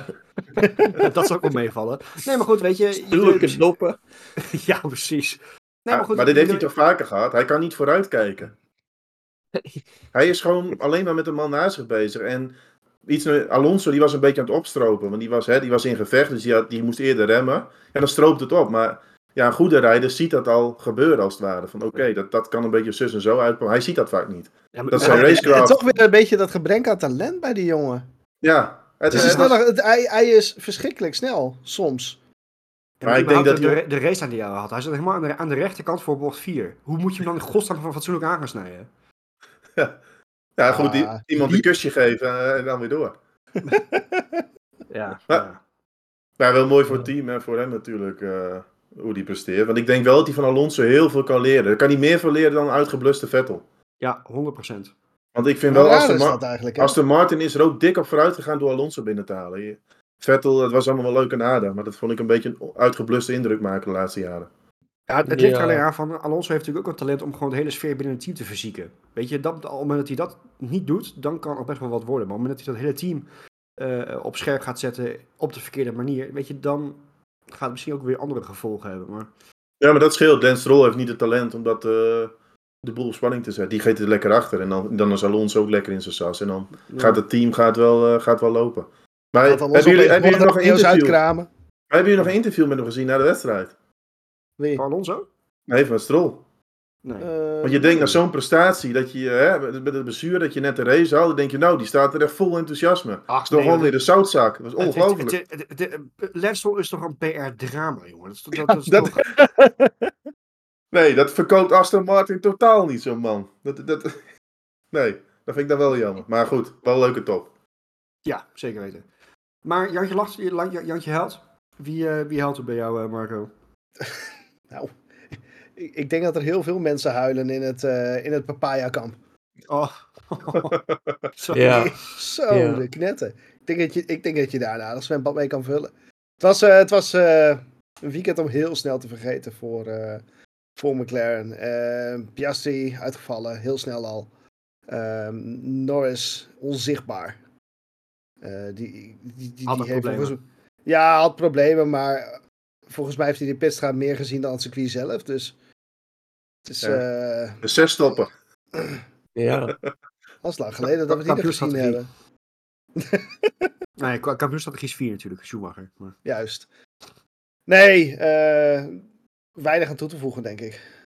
[SPEAKER 1] dat zou ook wel meevallen. Nee, maar goed, weet je...
[SPEAKER 4] stoelke
[SPEAKER 1] je
[SPEAKER 4] doppen.
[SPEAKER 1] ja, precies. Nee,
[SPEAKER 2] maar,
[SPEAKER 1] goed.
[SPEAKER 2] maar dit heeft hij toch vaker gehad? Hij kan niet vooruitkijken. Hij is gewoon alleen maar met de man naast zich bezig. En iets, Alonso die was een beetje aan het opstropen. Want die was, hè, die was in gevecht, dus die, had, die moest eerder remmen. En dan stroopt het op. Maar ja, een goede rijder ziet dat al gebeuren als het ware. Van oké, dat, dat kan een beetje zus en zo uitkomen. Hij ziet dat vaak niet.
[SPEAKER 1] Ja, maar-
[SPEAKER 2] dat
[SPEAKER 1] maar-
[SPEAKER 2] zijn
[SPEAKER 3] En
[SPEAKER 2] racecraft.
[SPEAKER 3] toch weer een beetje dat gebrek aan talent bij die jongen.
[SPEAKER 2] Ja, het,
[SPEAKER 3] Het is sneller, het, hij, hij is verschrikkelijk snel, soms.
[SPEAKER 1] Ja,
[SPEAKER 2] Maar ik denk dat
[SPEAKER 1] de, de race aan die hij had. Hij zat helemaal aan de, aan de rechterkant voor bocht 4. Hoe moet je hem dan in godsnaam van fatsoenlijk aan gaan snijden?
[SPEAKER 2] ja, goed, die-
[SPEAKER 3] Ah,
[SPEAKER 2] iemand een kusje geven eh, en dan weer door.
[SPEAKER 1] Ja,
[SPEAKER 2] Ja.
[SPEAKER 1] ja.
[SPEAKER 2] Maar wel mooi voor het team en voor hem natuurlijk, eh, hoe die presteert. Want ik denk wel dat hij van Alonso heel veel kan leren. Daar kan hij meer van leren dan een uitgebluste Vettel.
[SPEAKER 1] ja 100%.
[SPEAKER 2] Want ik vind wel, Aston,
[SPEAKER 3] is
[SPEAKER 2] Ma-
[SPEAKER 3] dat eigenlijk? hè?
[SPEAKER 2] Aston Martin is er ook dik op vooruit gegaan door Alonso binnen te halen. Vettel, dat was allemaal wel leuk en aardig. Maar dat vond ik een beetje een uitgebluste indruk maken de laatste jaren.
[SPEAKER 1] Ja, het, het ligt er
[SPEAKER 4] Ja.
[SPEAKER 1] alleen aan van, Alonso heeft natuurlijk ook een talent om gewoon de hele sfeer binnen het team te verzieken. Weet je, dat, op het moment dat hij dat niet doet, dan kan er best wel wat worden. Maar op het moment dat hij dat hele team eh, op scherp gaat zetten op de verkeerde manier, weet je, dan gaat het misschien ook weer andere gevolgen hebben. Maar
[SPEAKER 2] Ja, maar dat scheelt. Lance Stroll heeft niet het talent om dat, eh, de boel op spanning te zetten. Die geeft het lekker achter. En dan, dan is Alonso ook lekker in zijn sas. En dan gaat het team gaat wel, eh, gaat wel lopen. Maar hebben jullie, hebben, jullie nog een interview,
[SPEAKER 3] uitkramen.
[SPEAKER 2] hebben jullie nog een interview met hem gezien na de wedstrijd?
[SPEAKER 3] Wie?
[SPEAKER 1] Voor Alonso?
[SPEAKER 2] Nee, van Stroll.
[SPEAKER 1] Nee.
[SPEAKER 3] Eh,
[SPEAKER 2] Want je denkt na zo'n prestatie, dat je hè, met het bestuur dat je net de race had, dan denk je nou, die staat er echt vol enthousiasme.
[SPEAKER 1] Ach,
[SPEAKER 2] is gewoon weer de zoutzak. Dat
[SPEAKER 1] het-
[SPEAKER 2] ongelooflijk.
[SPEAKER 1] Stroll is toch een PR-drama, jongen. Dat is, dat,
[SPEAKER 3] Ja,
[SPEAKER 1] dat is
[SPEAKER 3] dat-
[SPEAKER 1] toch...
[SPEAKER 2] Nee, dat verkoopt Aston Martin totaal niet, zo'n man. Dat, dat, nee, dat vind ik dan wel jammer. Maar goed, wel een leuke top.
[SPEAKER 1] Ja, zeker weten. Maar Jantje lacht, Jantje Jantje huilt. Wie, eh, wie huilt er bij jou, eh, Marco?
[SPEAKER 3] Nou, ik, ik denk dat er heel veel mensen huilen in het, eh in het papaya-kamp.
[SPEAKER 1] Oh. Sorry.
[SPEAKER 4] Ja.
[SPEAKER 3] Zo,
[SPEAKER 4] Ja.
[SPEAKER 3] de knetten. Ik denk, dat je, ik denk dat je daar een aardig zwembad mee kan vullen. Het was, eh, het was eh, een weekend om heel snel te vergeten voor, eh, voor McLaren. Piastri uitgevallen, heel snel al. Ehm, Norris onzichtbaar. Eh, die, die, die, die
[SPEAKER 1] Had ook
[SPEAKER 3] heeft
[SPEAKER 1] problemen.
[SPEAKER 3] volgens- Ja, had problemen, maar volgens mij heeft hij de pitstraat meer gezien dan het circuit zelf. Dus is
[SPEAKER 2] Ja.
[SPEAKER 3] eh
[SPEAKER 2] De zes stoppen.
[SPEAKER 4] Ja,
[SPEAKER 3] al lang geleden dat we die nog gezien hebben.
[SPEAKER 1] Nee, kampioenstrategie is 4 natuurlijk, Schumacher. Maar...
[SPEAKER 3] Juist. Nee, eh, weinig aan toe te voegen, denk ik.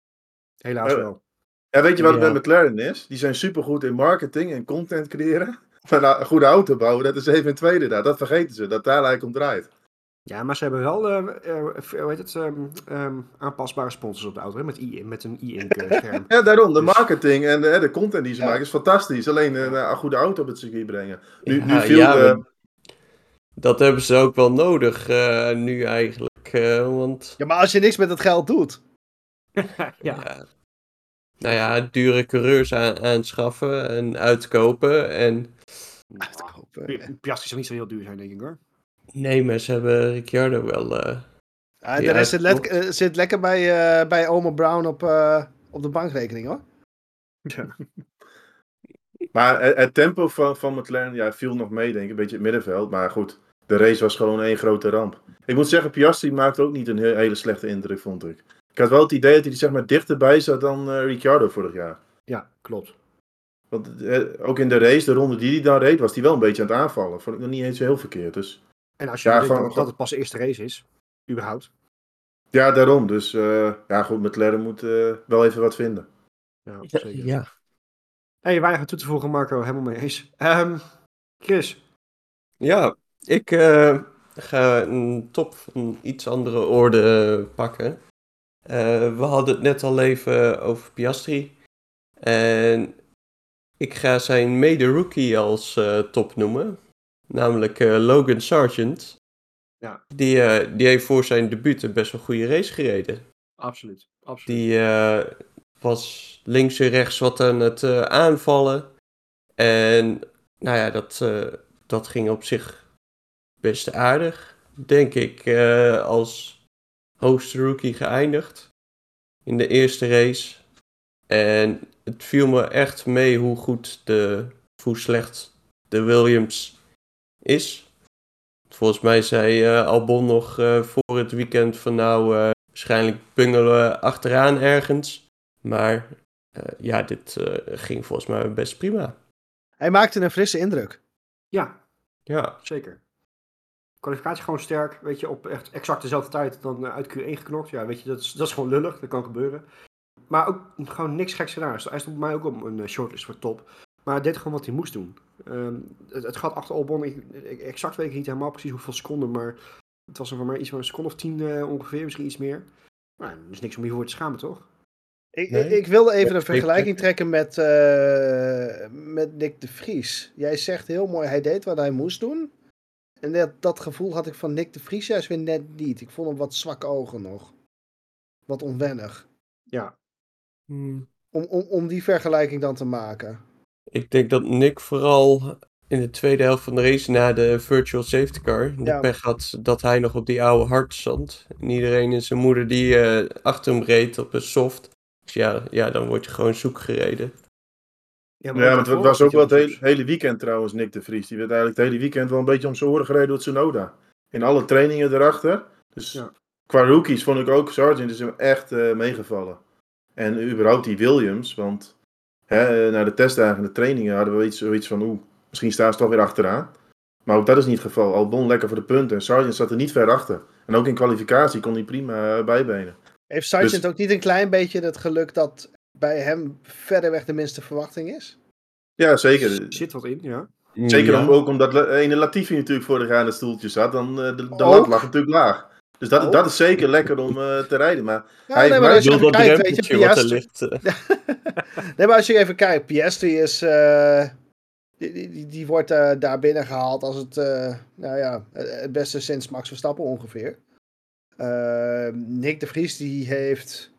[SPEAKER 1] Helaas
[SPEAKER 2] Eh,
[SPEAKER 1] wel.
[SPEAKER 2] Ja, weet je wat het
[SPEAKER 4] Ja.
[SPEAKER 2] met McLaren is? Die zijn supergoed in marketing en content creëren. Maar nou, een goede auto bouwen, dat is even een tweede daar. Dat vergeten ze, dat daar eigenlijk om draait.
[SPEAKER 1] Ja, maar ze hebben wel, eh, eh, hoe heet het, ehm, ehm, aanpasbare sponsors op de auto, hè, met, i met een e-ink eh, scherm.
[SPEAKER 2] Ja, daarom. De
[SPEAKER 1] Dus-
[SPEAKER 2] marketing en de, de content die ze
[SPEAKER 3] Ja.
[SPEAKER 2] maken is fantastisch. Alleen een goede auto op het circuit brengen. Nu, nu
[SPEAKER 4] Ja,
[SPEAKER 2] viel
[SPEAKER 4] ja, maar dat hebben ze ook wel nodig eh, nu eigenlijk. eh, want
[SPEAKER 3] Ja, maar als je niks met het geld doet.
[SPEAKER 1] ja.
[SPEAKER 4] ja. nou ja, dure coureurs aan, aanschaffen en uitkopen. En
[SPEAKER 3] Uitkopen.
[SPEAKER 1] Pi- Piastri zou niet zo heel duur zijn, denk ik hoor.
[SPEAKER 4] Nee, maar ze hebben Ricciardo wel. eh,
[SPEAKER 3] Ja, de
[SPEAKER 4] Ja,
[SPEAKER 3] rest zit, eh, zit lekker bij, eh, bij Oma Brown op, eh, op de bankrekening hoor.
[SPEAKER 2] Maar het, het tempo van, van McLaren ja, viel nog mee, denk ik. Een beetje het middenveld. Maar goed, de race was gewoon één grote ramp. Ik moet zeggen, Piastri maakte ook niet een he- hele slechte indruk, vond ik. Ik had wel het idee dat hij er zeg maar, dichterbij zat dan eh, Ricciardo vorig jaar.
[SPEAKER 1] Ja, klopt.
[SPEAKER 2] Want eh, ook in de race, de ronde die hij dan reed, was hij wel een beetje aan het aanvallen. Vond ik nog niet eens zo heel verkeerd. Dus
[SPEAKER 1] En als je
[SPEAKER 2] Ja,
[SPEAKER 1] denkt
[SPEAKER 2] gewoon-
[SPEAKER 1] dat, dat het pas de eerste race is, überhaupt.
[SPEAKER 2] ja, daarom. Dus eh, ja, goed, McLaren moet eh, wel even wat vinden.
[SPEAKER 1] Ja, zeker.
[SPEAKER 4] ja.
[SPEAKER 1] Hey, weinig aan toe te voegen, Marco, helemaal mee eens. Ehm, Chris,
[SPEAKER 4] Ja, ik eh, ga een top van iets andere orde pakken. Eh, we hadden het net al even over Piastri. En ik ga zijn mede-rookie als eh, top noemen. Namelijk eh, Logan Sargent.
[SPEAKER 1] Ja.
[SPEAKER 4] Die, eh, die heeft voor zijn debuut een best wel goede race gereden.
[SPEAKER 1] absoluut. absoluut.
[SPEAKER 4] Die eh, was links en rechts wat aan het aanvallen. En nou ja, dat, dat ging op zich best aardig, denk ik, als hoogste rookie geëindigd in de eerste race. En het viel me echt mee hoe goed de, hoe slecht de Williams is. Volgens mij zei eh, Albon nog eh, voor het weekend van nou, eh, waarschijnlijk bungelen achteraan ergens. Maar eh, ja, dit eh, ging volgens mij best prima.
[SPEAKER 3] Hij maakte een frisse indruk.
[SPEAKER 1] Ja,
[SPEAKER 4] Ja,
[SPEAKER 1] zeker. Kwalificatie gewoon sterk, weet je, op echt exact dezelfde tijd dan uit Q1 geknokt. Ja, weet je, dat is, dat is gewoon lullig, dat kan gebeuren. Maar ook gewoon niks geks gedaan. Hij stond bij mij ook op een shortlist voor top. Maar hij deed gewoon wat hij moest doen. Ehm, het, het gaat achter Albon, ik, ik- exact weet ik niet helemaal precies hoeveel seconden, maar het was er voor mij iets van een seconde of tien eh, ongeveer, misschien iets meer. Maar er is niks om je voor te schamen, toch?
[SPEAKER 3] Ik,
[SPEAKER 4] Nee.
[SPEAKER 3] ik, wilde even
[SPEAKER 4] Ja,
[SPEAKER 3] een vergelijking trekken met, eh, met Nick de Vries. Jij zegt heel mooi, hij deed wat hij moest doen. En dat, dat gevoel had ik van Nick de Vries juist weer net niet. Ik vond hem wat zwak ogen nog. Wat onwennig.
[SPEAKER 1] Ja,
[SPEAKER 4] Hmm.
[SPEAKER 3] Om, om, om die vergelijking dan te maken.
[SPEAKER 4] Ik denk dat Nick vooral in de tweede helft van de race na de virtual safety car de
[SPEAKER 3] Ja.
[SPEAKER 4] pech had dat hij nog op die oude hard stond. En iedereen en zijn moeder die eh, achter hem reed op een soft. Dus ja, ja, dan word je gewoon zoek gereden.
[SPEAKER 2] Ja, maar het was ook wel het hele, hele weekend trouwens, Nick de Vries. Die werd eigenlijk het hele weekend wel een beetje om zijn oren gereden door Tsunoda. In alle trainingen erachter. Dus
[SPEAKER 1] Ja.
[SPEAKER 2] qua rookies vond ik ook Sargent is hem echt eh, meegevallen. En überhaupt die Williams, want hè, na de testdagen en de trainingen hadden we iets, zoiets van, oeh, misschien staan ze toch weer achteraan. Maar ook dat is niet het geval. Albon lekker voor de punten en Sargent zat er niet ver achter. En ook in kwalificatie kon hij prima eh, bijbenen.
[SPEAKER 3] Heeft Sargent
[SPEAKER 2] Dus-
[SPEAKER 3] ook niet een klein beetje het geluk dat bij hem verreweg de minste verwachting is?
[SPEAKER 2] Ja, zeker.
[SPEAKER 1] Er zit wat in, ja.
[SPEAKER 2] Zeker
[SPEAKER 4] Ja.
[SPEAKER 2] om, ook omdat ene Latifi natuurlijk vorig jaar in het stoeltje zat. Dan, eh, de de lat lag natuurlijk laag. Dus dat,
[SPEAKER 3] Oh.
[SPEAKER 2] dat is zeker lekker om eh, te rijden. Maar
[SPEAKER 3] Ja,
[SPEAKER 2] Hij-
[SPEAKER 3] nee,
[SPEAKER 2] maar
[SPEAKER 3] als je even kijkt, weet je,
[SPEAKER 4] wat er ligt. eh,
[SPEAKER 3] Nee, maar als je even kijkt, Piastri is. eh, die, die, die- wordt eh, daar binnen gehaald als het. eh, nou ja, het beste sinds Max Verstappen ongeveer. Eh, Nick de Vries die heeft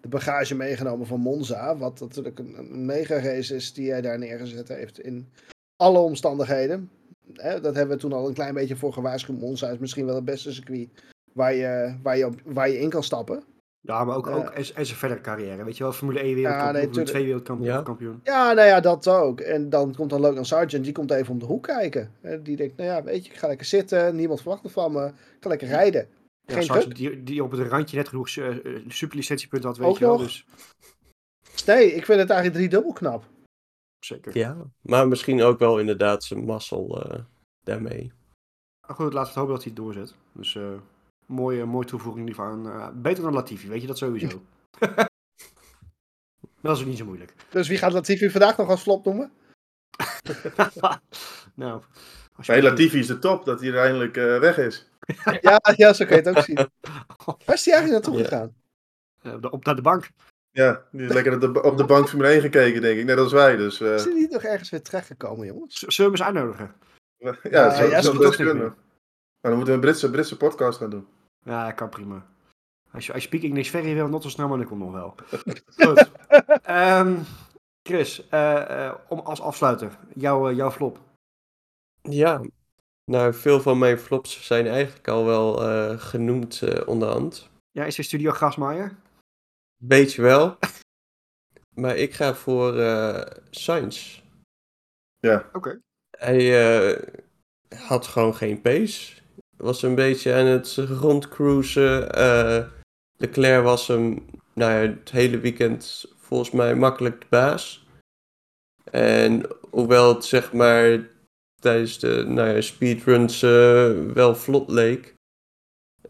[SPEAKER 3] de bagage meegenomen van Monza. Wat natuurlijk een, een mega race is die hij daar neergezet heeft. In alle omstandigheden. Hè, dat hebben we toen al een klein beetje voor gewaarschuwd. Monza is misschien wel het beste circuit waar je, waar je, op, waar je in kan stappen.
[SPEAKER 1] Ja, maar ook,
[SPEAKER 3] Ja.
[SPEAKER 1] ook en, en zijn verdere carrière. Weet je wel, Formule 1
[SPEAKER 3] Ja,
[SPEAKER 1] wereldkampioen, Formule
[SPEAKER 3] tuurlijk.
[SPEAKER 1] 2 wereldkampioen.
[SPEAKER 4] Ja.
[SPEAKER 1] kampioen.
[SPEAKER 3] Ja, nou ja, dat ook. En dan komt dan Logan Sargent, die komt even om de hoek kijken. Hè, Die denkt, nou ja, weet je, ik ga lekker zitten, niemand verwacht er van me, ik ga lekker rijden.
[SPEAKER 1] Ja,
[SPEAKER 3] Geen
[SPEAKER 1] Sargent, die, die op het randje net genoeg uh, superlicentiepunten had, weet
[SPEAKER 3] Ook
[SPEAKER 1] je wel.
[SPEAKER 3] nog.
[SPEAKER 1] Dus
[SPEAKER 3] Nee, ik vind het eigenlijk driedubbel knap.
[SPEAKER 1] zeker.
[SPEAKER 4] Ja, maar misschien ook wel inderdaad zijn mazzel eh, daarmee.
[SPEAKER 1] Maar goed, laten we hopen dat hij het doorzet. Dus eh mooie, mooie toevoeging die aan. eh, beter dan Latifi, weet je dat sowieso. dat is ook niet zo moeilijk.
[SPEAKER 3] Dus wie gaat Latifi vandaag nog als flop noemen?
[SPEAKER 1] nou,
[SPEAKER 2] bij Latifi is de top dat hij er eindelijk eh, weg is.
[SPEAKER 3] Ja, ja, zo kan je het ook zien. Waar is hij eigenlijk naartoe
[SPEAKER 4] Ja.
[SPEAKER 3] gegaan?
[SPEAKER 1] eh, op, naar de bank.
[SPEAKER 2] Ja, die is lekker op de, op de bank Formule 1 gekeken, denk ik. Net als wij. Dus eh,
[SPEAKER 3] Is hij niet nog ergens weer terechtgekomen, jongens?
[SPEAKER 1] Z- Zullen we hem eens uitnodigen?
[SPEAKER 2] ja, zo,
[SPEAKER 3] ja,
[SPEAKER 2] zo
[SPEAKER 1] dat
[SPEAKER 2] best kunnen. Maar dan moeten we een Britse, Britse podcast gaan doen.
[SPEAKER 1] Ja, kan prima. Als je, als je speak English very well, not so snel, maar dat komt nog wel. Goed. Ehm, Chris, eh, eh, om als afsluiter, jouw, eh, jouw flop.
[SPEAKER 4] Ja, nou, veel van mijn flops zijn eigenlijk al wel eh, genoemd eh, onderhand.
[SPEAKER 1] Ja, is er Studio Grasmaier?
[SPEAKER 4] Beetje wel. maar ik ga voor eh Sainz.
[SPEAKER 1] Oké.
[SPEAKER 4] Hij eh, had gewoon geen pace. Was een beetje aan het rondcruisen. Eh Leclerc was hem nou het hele weekend volgens mij makkelijk de baas. En hoewel het zeg maar tijdens de nou ja, speedruns eh, wel vlot leek.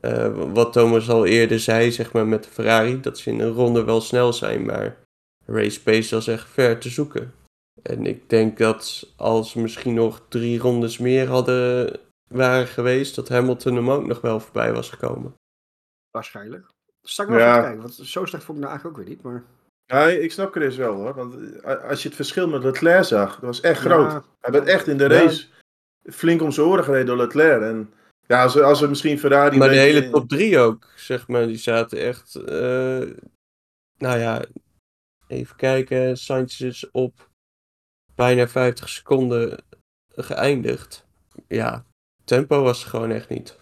[SPEAKER 4] eh, wat Thomas al eerder zei, zeg maar met de Ferrari, dat ze in een ronde wel snel zijn, maar race pace was echt ver te zoeken. En ik denk dat als we misschien nog drie rondes meer hadden waren geweest, dat Hamilton hem ook nog wel voorbij was gekomen.
[SPEAKER 1] Waarschijnlijk. Sta ik wel
[SPEAKER 2] Ja.
[SPEAKER 1] even kijken, want zo slecht vond ik nou eigenlijk ook weer niet. Maar...
[SPEAKER 2] Ja, ik snap Chris wel hoor. Want eh, als je het verschil met Leclerc zag, dat was echt groot.
[SPEAKER 1] Ja,
[SPEAKER 2] Hij werd echt in de
[SPEAKER 4] Ja.
[SPEAKER 2] race flink om zijn oren gereden door Leclerc. En ja, als we, als we misschien Ferrari...
[SPEAKER 4] Maar de hele top 3 ook, zeg maar, die zaten echt. eh, nou ja, even kijken. Sanchez is op bijna 50 seconden geëindigd. Ja, tempo was gewoon echt niet.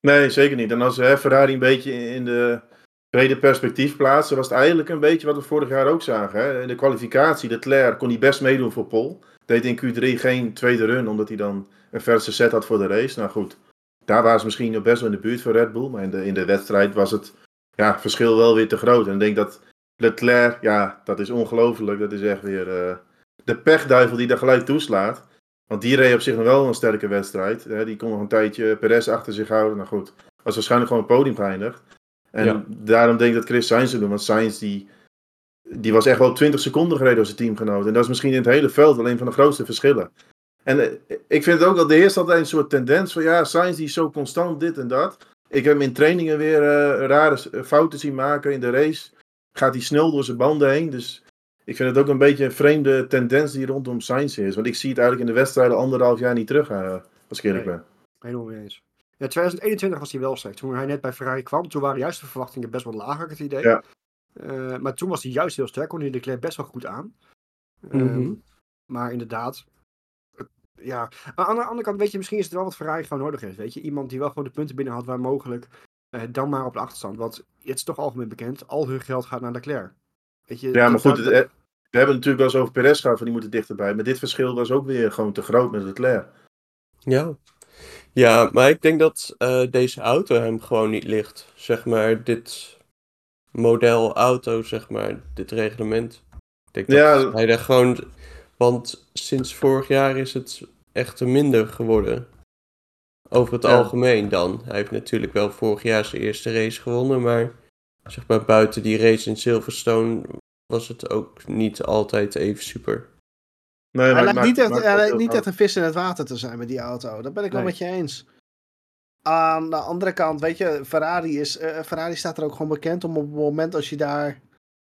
[SPEAKER 2] Nee, zeker niet. En als we Ferrari een beetje in de brede perspectief plaatsen, was het eigenlijk een beetje wat we vorig jaar ook zagen. Hè? In de kwalificatie, de Leclerc kon hij best meedoen voor Pol. Deed in Q3 geen tweede run, omdat hij dan een verse set had voor de race. Nou goed, daar waren ze misschien nog best wel in de buurt voor Red Bull. Maar in de, in de wedstrijd was het ja, verschil wel weer te groot. En ik denk dat Leclerc, ja, dat is ongelooflijk. Dat is echt weer uh, de pechduivel die daar gelijk toeslaat. Want die reed op zich nog wel een sterke wedstrijd. Hè? Die kon nog een tijdje Perez achter zich houden. Nou goed, was waarschijnlijk gewoon het podium geëindigd. En
[SPEAKER 4] Ja.
[SPEAKER 2] daarom denk ik dat Chris Sainz het doen. Want Sainz die, die was echt wel 20 seconden gereden als zijn teamgenoot. En dat is misschien in het hele veld wel een van de grootste verschillen. En eh, ik vind het ook dat er heerst altijd een soort tendens van ja, Sainz die is zo constant dit en dat. Ik heb hem in trainingen weer eh, rare s- fouten zien maken. In de race gaat hij snel door zijn banden heen. Dus ik vind het ook een beetje een vreemde tendens die rondom Sainz is. Want ik zie het eigenlijk in de wedstrijden anderhalf jaar niet terug, eh, als ik eerlijk
[SPEAKER 1] Nee.
[SPEAKER 2] ben.
[SPEAKER 1] Helemaal mee eens. Ja, 2021 was hij wel slecht. Toen hij net bij Ferrari kwam, toen waren juist de verwachtingen best wel ik het idee.
[SPEAKER 2] Ja.
[SPEAKER 1] Eh, maar toen was hij juist heel sterk, kon hij de Leclerc best wel goed aan.
[SPEAKER 4] Mhm.
[SPEAKER 1] Ehm, maar inderdaad, ja. Maar aan de andere kant, weet je, misschien is het wel wat Ferrari gewoon nodig heeft. Weet je, iemand die wel gewoon de punten binnen had waar mogelijk, eh, dan maar op de achterstand. Want het is toch algemeen bekend, al hun geld gaat naar Leclerc. Weet je,
[SPEAKER 2] Ja, maar goed,
[SPEAKER 1] dat-
[SPEAKER 2] het- we hebben het natuurlijk wel eens over Perez gehad, van die moeten dichterbij. Maar dit verschil was ook weer gewoon te groot met Leclerc.
[SPEAKER 4] Ja. Ja, maar ik denk dat eh, deze auto hem gewoon niet ligt. Zeg maar, dit model auto, zeg maar, dit reglement. Ik denk
[SPEAKER 2] Ja.
[SPEAKER 4] dat hij daar gewoon... Want sinds vorig jaar is het echt minder geworden. Over het
[SPEAKER 2] Ja.
[SPEAKER 4] algemeen dan. Hij heeft natuurlijk wel vorig jaar zijn eerste race gewonnen, maar... Zeg maar, buiten die race in Silverstone was het ook niet altijd even super.
[SPEAKER 2] Nee,
[SPEAKER 3] Hij
[SPEAKER 2] maar
[SPEAKER 3] lijkt niet, echt, hij lijkt niet echt een vis in het water te zijn met die auto. Dat ben ik wel met je eens. Aan de andere kant, weet je, Ferrari, is, eh, Ferrari staat er ook gewoon bekend om op het moment als je daar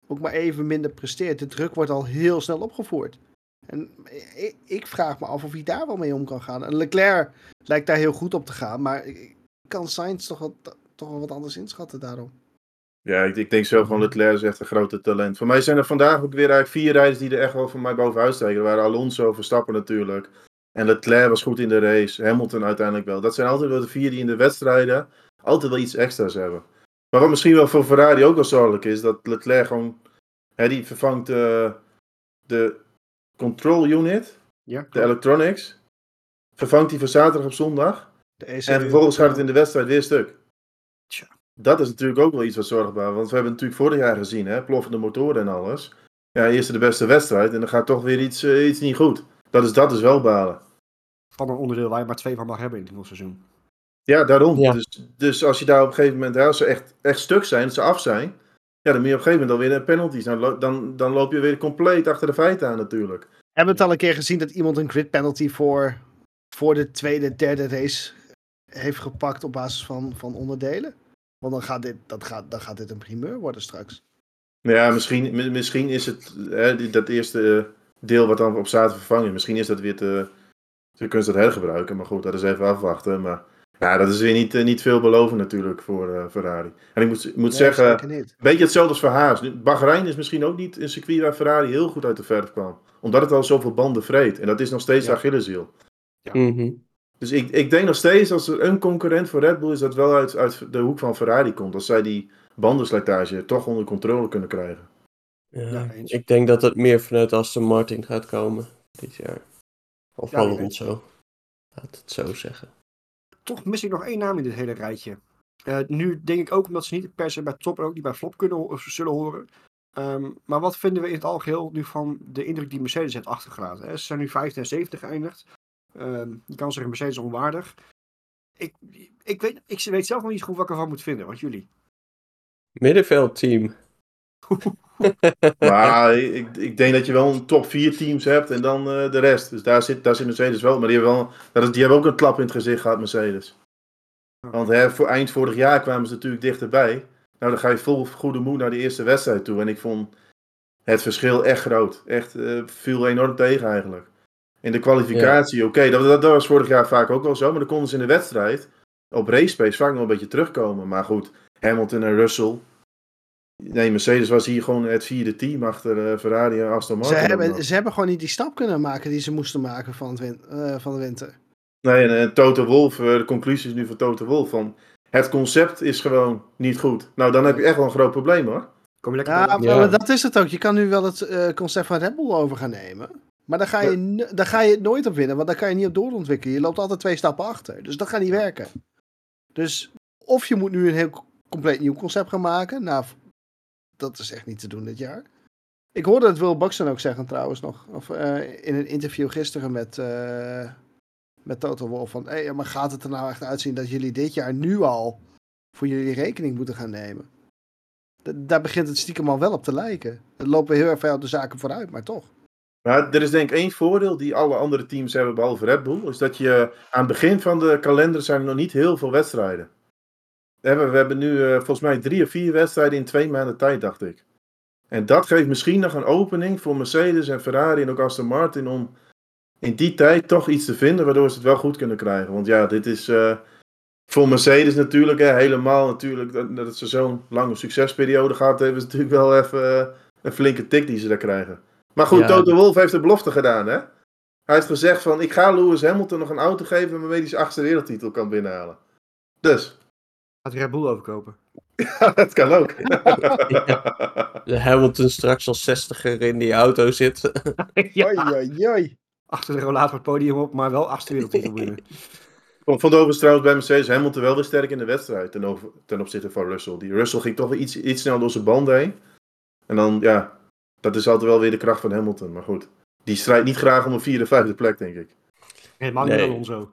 [SPEAKER 3] ook maar even minder presteert. De druk wordt al heel snel opgevoerd. En ik, ik vraag me af of hij daar wel mee om kan gaan. En Leclerc lijkt daar heel goed op te gaan, maar ik kan Sainz toch wel, toch wel wat anders inschatten daarom.
[SPEAKER 2] Ja, ik, ik denk zelf van Leclerc is echt een grote talent. Voor mij zijn er vandaag ook weer eigenlijk vier rijders die er echt wel voor mij bovenuit steken. Er waren Alonso, Verstappen natuurlijk. En Leclerc was goed in de race. Hamilton uiteindelijk wel. Dat zijn altijd wel de vier die in de wedstrijden altijd wel iets extra's hebben. Maar wat misschien wel voor Ferrari ook wel zorgelijk is, dat Leclerc gewoon... Hè, die vervangt eh, de control unit,
[SPEAKER 1] Ja,
[SPEAKER 2] de electronics. Vervangt die van zaterdag op zondag.
[SPEAKER 3] ECW
[SPEAKER 2] En vervolgens gaat het in de wedstrijd weer stuk. Dat is natuurlijk ook wel iets wat zorgbaar. Want we hebben natuurlijk vorig jaar gezien, hè, ploffende motoren en alles. Ja, eerst de beste wedstrijd en dan gaat toch weer iets, eh, iets niet goed. Dat is, dat is wel balen.
[SPEAKER 1] Van een onderdeel waar je maar twee van mag hebben in het seizoen.
[SPEAKER 2] Ja, daarom.
[SPEAKER 4] Ja.
[SPEAKER 2] Dus, dus als je daar op een gegeven moment, hè, als ze echt, echt stuk zijn, als ze af zijn. Ja, dan moet je op een gegeven moment alweer penalties. Nou, lo- dan, dan loop je weer compleet achter de feiten aan natuurlijk.
[SPEAKER 3] Hebben we het al een keer gezien dat iemand een grid penalty voor, voor de tweede, derde race heeft gepakt op basis van, van onderdelen? Want dan gaat, dit, dat gaat, dan gaat dit een primeur worden straks.
[SPEAKER 2] Ja, misschien, mi- misschien is het hè, dat eerste deel wat dan op zaterdag vervangen is. Misschien is dat weer te. Ze kunnen ze dat hergebruiken, maar goed, dat is even afwachten. Maar ja, dat is weer niet, eh, niet veel beloven natuurlijk voor eh, Ferrari. En ik moet, ik moet
[SPEAKER 3] Nee,
[SPEAKER 2] zeggen, een beetje hetzelfde als voor Haas. Bahrein is misschien ook niet een circuit waar Ferrari heel goed uit de verf kwam. Omdat het al zoveel banden vreet. En dat is nog steeds
[SPEAKER 1] Ja.
[SPEAKER 2] Achilleshiel.
[SPEAKER 4] Mhm.
[SPEAKER 2] Dus ik, ik denk nog steeds, als er een concurrent voor Red Bull is, dat wel uit, uit de hoek van Ferrari komt. Als zij die bandenslijtage toch onder controle kunnen krijgen.
[SPEAKER 4] Ja,
[SPEAKER 1] Ja, eens.
[SPEAKER 4] ik denk dat het meer vanuit Aston Martin gaat komen dit jaar. Of
[SPEAKER 1] Ja,
[SPEAKER 4] Alonso. Laat het zo zeggen.
[SPEAKER 1] Toch mis ik nog één naam in dit hele rijtje. Eh, nu denk ik ook omdat ze niet per se bij top en ook niet bij flop kunnen, of zullen horen. Ehm, maar wat vinden we in het algeheel nu van de indruk die Mercedes heeft achtergelaten? Hè? Ze zijn nu 15 en 70 geëindigd. Ehm je kan zeggen Mercedes onwaardig. Ik, ik, weet, ik weet zelf nog niet goed wat ik ervan moet vinden. Wat jullie?
[SPEAKER 4] Middenveldteam.
[SPEAKER 2] Maar ik, ik denk dat je wel een top 4 teams hebt en dan eh, de rest. Dus daar zit, daar zit Mercedes wel. Maar die hebben, wel, dat is, die hebben ook een klap in het gezicht gehad, Mercedes. Want hè, voor, eind vorig jaar kwamen ze natuurlijk dichterbij. Nou, dan ga je vol goede moed naar de eerste wedstrijd toe. En ik vond het verschil echt groot. Echt eh, viel enorm tegen eigenlijk. In de kwalificatie, oké, dat, dat, dat was vorig jaar vaak ook wel zo. Maar dan konden ze in de wedstrijd op race pace vaak nog een beetje terugkomen. Maar goed, Hamilton en Russell. Nee, Mercedes was hier gewoon het vierde team achter eh, Ferrari en Aston
[SPEAKER 3] Ze
[SPEAKER 2] Martin. nog.
[SPEAKER 3] hebben, ze hebben gewoon niet die stap kunnen maken die ze moesten maken van, het win- eh, van de winter.
[SPEAKER 2] Nee, en, en Toto Wolf, eh, de conclusie is nu van Toto Wolf van het concept is gewoon niet goed. Nou, dan heb je echt wel een groot probleem hoor.
[SPEAKER 1] Kom je lekker
[SPEAKER 3] Ja, maar,
[SPEAKER 4] Ja.
[SPEAKER 3] maar dat is het ook. Je kan nu wel het eh, concept van Red Bull over gaan nemen. Maar daar ga, je, n- daar ga je het nooit op winnen, want daar kan je niet op doorontwikkelen. Je loopt altijd twee stappen achter. Dus dat gaat niet werken. Dus of je moet nu een heel compleet nieuw concept gaan maken. Nou, dat is echt niet te doen dit jaar. Ik hoorde het Will Buxton ook zeggen trouwens nog. Of, eh, in een interview gisteren met, eh met Total Wolf. Van, hey, maar gaat het er nou echt uitzien dat jullie dit jaar nu al voor jullie rekening moeten gaan nemen? D- daar begint het stiekem al wel op te lijken. Het lopen heel erg veel de zaken vooruit, maar toch.
[SPEAKER 2] Maar er is denk ik één voordeel die alle andere teams hebben, behalve Red Bull. Is dat je aan het begin van de kalender zijn er nog niet heel veel wedstrijden. We hebben, we hebben nu eh, volgens mij drie of vier wedstrijden in twee maanden tijd, dacht ik. En dat geeft misschien nog een opening voor Mercedes en Ferrari en ook Aston Martin om in die tijd toch iets te vinden waardoor ze het wel goed kunnen krijgen. Want ja, dit is eh, voor Mercedes natuurlijk, hè, helemaal natuurlijk, dat, dat ze zo'n lange succesperiode gehad hebben, is natuurlijk wel even eh, een flinke tik die ze daar krijgen. Maar goed,
[SPEAKER 4] Ja,
[SPEAKER 2] Toto Wolff heeft de belofte gedaan, hè? Hij heeft gezegd van, ik ga Lewis Hamilton nog een auto geven waarmee hij zijn achtste wereldtitel kan binnenhalen. Dus,
[SPEAKER 1] Gaat hij Red Bull overkopen?
[SPEAKER 2] dat kan ook.
[SPEAKER 4] De Hamilton straks als 60er in die auto zit.
[SPEAKER 3] Oei, oei, oei.
[SPEAKER 1] Achter de rollator het podium op, maar wel achtste wereldtitel winnen.
[SPEAKER 2] Ik vond overigens trouwens bij Mercedes Hamilton wel weer sterk in de wedstrijd ten, over, ten opzichte van Russell. Die Russell ging toch weer iets, iets snel door zijn banden heen. En dan, ja, dat is altijd wel weer de kracht van Hamilton. Maar goed, die strijdt niet graag om een vierde, vijfde plek, denk ik.
[SPEAKER 1] Helemaal
[SPEAKER 4] Nee.
[SPEAKER 1] niet Alonso.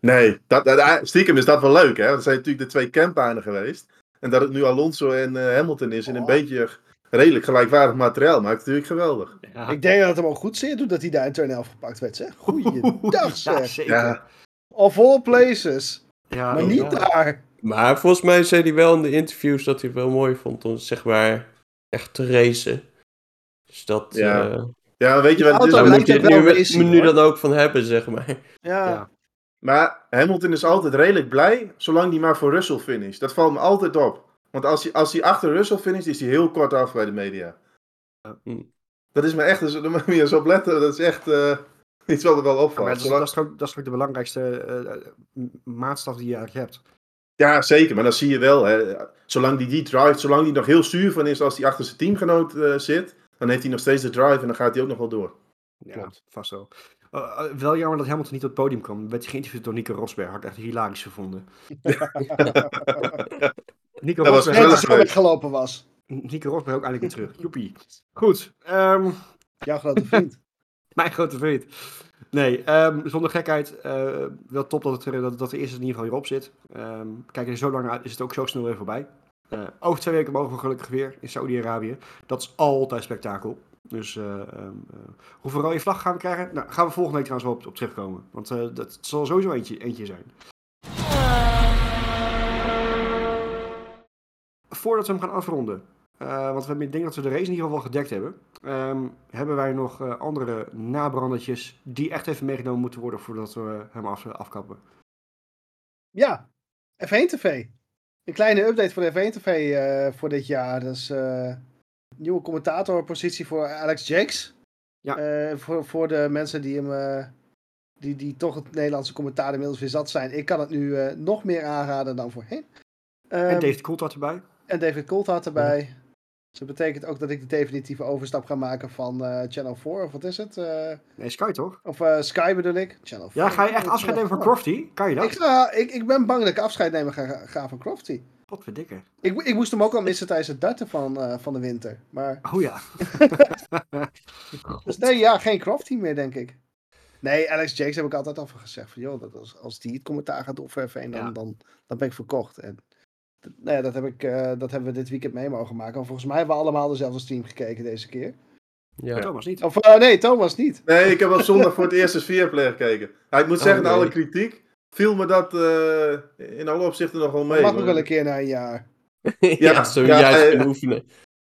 [SPEAKER 2] Nee, dat, dat- stiekem is dat wel leuk, hè? Dat zijn natuurlijk de twee campanen geweest. En dat het nu Alonso en eh, Hamilton is in een
[SPEAKER 3] Oh.
[SPEAKER 2] beetje redelijk gelijkwaardig materiaal, maakt het natuurlijk geweldig.
[SPEAKER 1] Ja.
[SPEAKER 3] Ik denk dat het hem ook goed zeer doet dat hij daar in turn 11 gepakt werd, zeg. Goeiedag,
[SPEAKER 1] Ja,
[SPEAKER 3] zeg.
[SPEAKER 1] zeker.
[SPEAKER 2] Ja,
[SPEAKER 3] Of all places.
[SPEAKER 1] Ja,
[SPEAKER 3] maar niet
[SPEAKER 1] ja.
[SPEAKER 3] daar.
[SPEAKER 4] Maar volgens mij zei hij wel in de interviews dat hij het wel mooi vond om zeg maar echt te racen. Dus dat...
[SPEAKER 2] Ja.
[SPEAKER 4] eh,
[SPEAKER 2] ja weet je wat
[SPEAKER 3] lijkt
[SPEAKER 4] moet je nu, nu dan ook van hebben, zeg maar.
[SPEAKER 3] Ja.
[SPEAKER 1] Ja.
[SPEAKER 2] Maar Hamilton is altijd redelijk blij, zolang hij maar voor Russell finisht. Dat valt me altijd op. Want als hij, als hij achter Russell finisht, is hij heel kort af bij de media.
[SPEAKER 1] Ja.
[SPEAKER 4] Hm.
[SPEAKER 2] Dat is me echt, dus, daar moet je eens op letten. Dat is echt eh, iets wat er wel
[SPEAKER 1] Ja,
[SPEAKER 2] opvalt.
[SPEAKER 1] maar dat, is,
[SPEAKER 2] Zolang-
[SPEAKER 1] dat, is toch ook, dat is toch ook de belangrijkste eh, maatstaf die je eigenlijk hebt.
[SPEAKER 2] Ja, zeker. Maar dan zie je wel, hè, zolang hij die drive, zolang hij nog heel zuur van is als hij achter zijn teamgenoot eh, zit, dan heeft hij nog steeds de drive en dan gaat hij ook nog wel door.
[SPEAKER 1] Ja,
[SPEAKER 2] Klopt.
[SPEAKER 1] vast wel. Eh, eh, wel jammer dat Hamilton niet op het podium kwam. Werd hij geïnterviewd door Nico Rosberg. Had ik echt hilarisch gevonden. Nico
[SPEAKER 2] Dat was
[SPEAKER 1] Rosberg,
[SPEAKER 2] gezellig.
[SPEAKER 3] dat weggelopen was.
[SPEAKER 1] Nico Rosberg ook eindelijk weer terug. Joepie. Goed. ehm,
[SPEAKER 3] Jouw grote vriend.
[SPEAKER 1] mijn grote vriend. Nee, ehm, zonder gekheid. eh, wel top dat, het, er- dat, dat de eerste in ieder geval hierop zit. Ehm kijk er zo lang uit, is het ook zo snel weer voorbij. Eh, over twee weken mogen we gelukkig weer in Saudi-Arabië. Dat is altijd spektakel. Dus eh, ehm, eh, hoeveel rode vlag gaan we krijgen? Nou, gaan we volgende week trouwens wel op, op terugkomen. Want eh, dat zal sowieso eentje, eentje zijn. Voordat we hem gaan afronden, eh, want we hebben- ik denk dat we de race in ieder geval wel gedekt hebben, ehm, hebben wij nog eh, andere nabrandertjes die echt even meegenomen moeten worden voordat we hem af, afkappen.
[SPEAKER 3] Ja, F1 TV. Een kleine update voor de F1 TV eh, voor dit jaar. Dat is eh nieuwe commentatorpositie voor Alex Jakes.
[SPEAKER 1] Ja.
[SPEAKER 3] Eh, voor, voor de mensen die hem. die, die toch het Nederlandse commentaar inmiddels weer zat zijn. Ik kan het nu nog meer aanraden dan voorheen.
[SPEAKER 1] en
[SPEAKER 3] Ehm,
[SPEAKER 1] David Coulthard erbij.
[SPEAKER 3] en David Coulthard erbij. Dus dat betekent ook dat ik de definitieve overstap ga maken van eh, Channel 4. Of wat is het? Eh,
[SPEAKER 1] Nee, Sky toch?
[SPEAKER 3] of eh, Sky bedoel ik. Channel 4.
[SPEAKER 1] Ja, ga je echt afscheid nemen van Crofty? Kan je dat?
[SPEAKER 3] Ik, ik, ik ben bang dat ik afscheid nemen ga, ga van Crofty.
[SPEAKER 1] Wat verdikke.
[SPEAKER 3] Ik, ik moest hem ook al missen tijdens het darten van, van de winter. Maar,
[SPEAKER 1] Oh ja.
[SPEAKER 3] dus nee, ja, geen Crofty meer, denk ik. Nee, Alex Jakes heb ik altijd al van gezegd. Van, joh, dat als, als die het commentaar gaat F1, dan,
[SPEAKER 1] Ja.
[SPEAKER 3] dan, dan ben ik verkocht. En, nou ja, dat, heb ik, eh, dat hebben we dit weekend mee mogen maken. En volgens mij hebben we allemaal dezelfde stream gekeken deze keer.
[SPEAKER 4] Ja.
[SPEAKER 1] Thomas niet.
[SPEAKER 3] Of eh, nee, Thomas niet.
[SPEAKER 2] Nee, ik heb op zondag voor het eerst een Viaplay gekeken. Ja, ik moet
[SPEAKER 4] Oh,
[SPEAKER 2] zeggen, na alle kritiek viel me dat eh, in alle opzichten nog wel mee.
[SPEAKER 3] Mag ook
[SPEAKER 2] maar-
[SPEAKER 3] wel een keer na een jaar.
[SPEAKER 4] ja,
[SPEAKER 2] Ja,
[SPEAKER 4] zo
[SPEAKER 2] ja,
[SPEAKER 4] juist kunnen oefenen.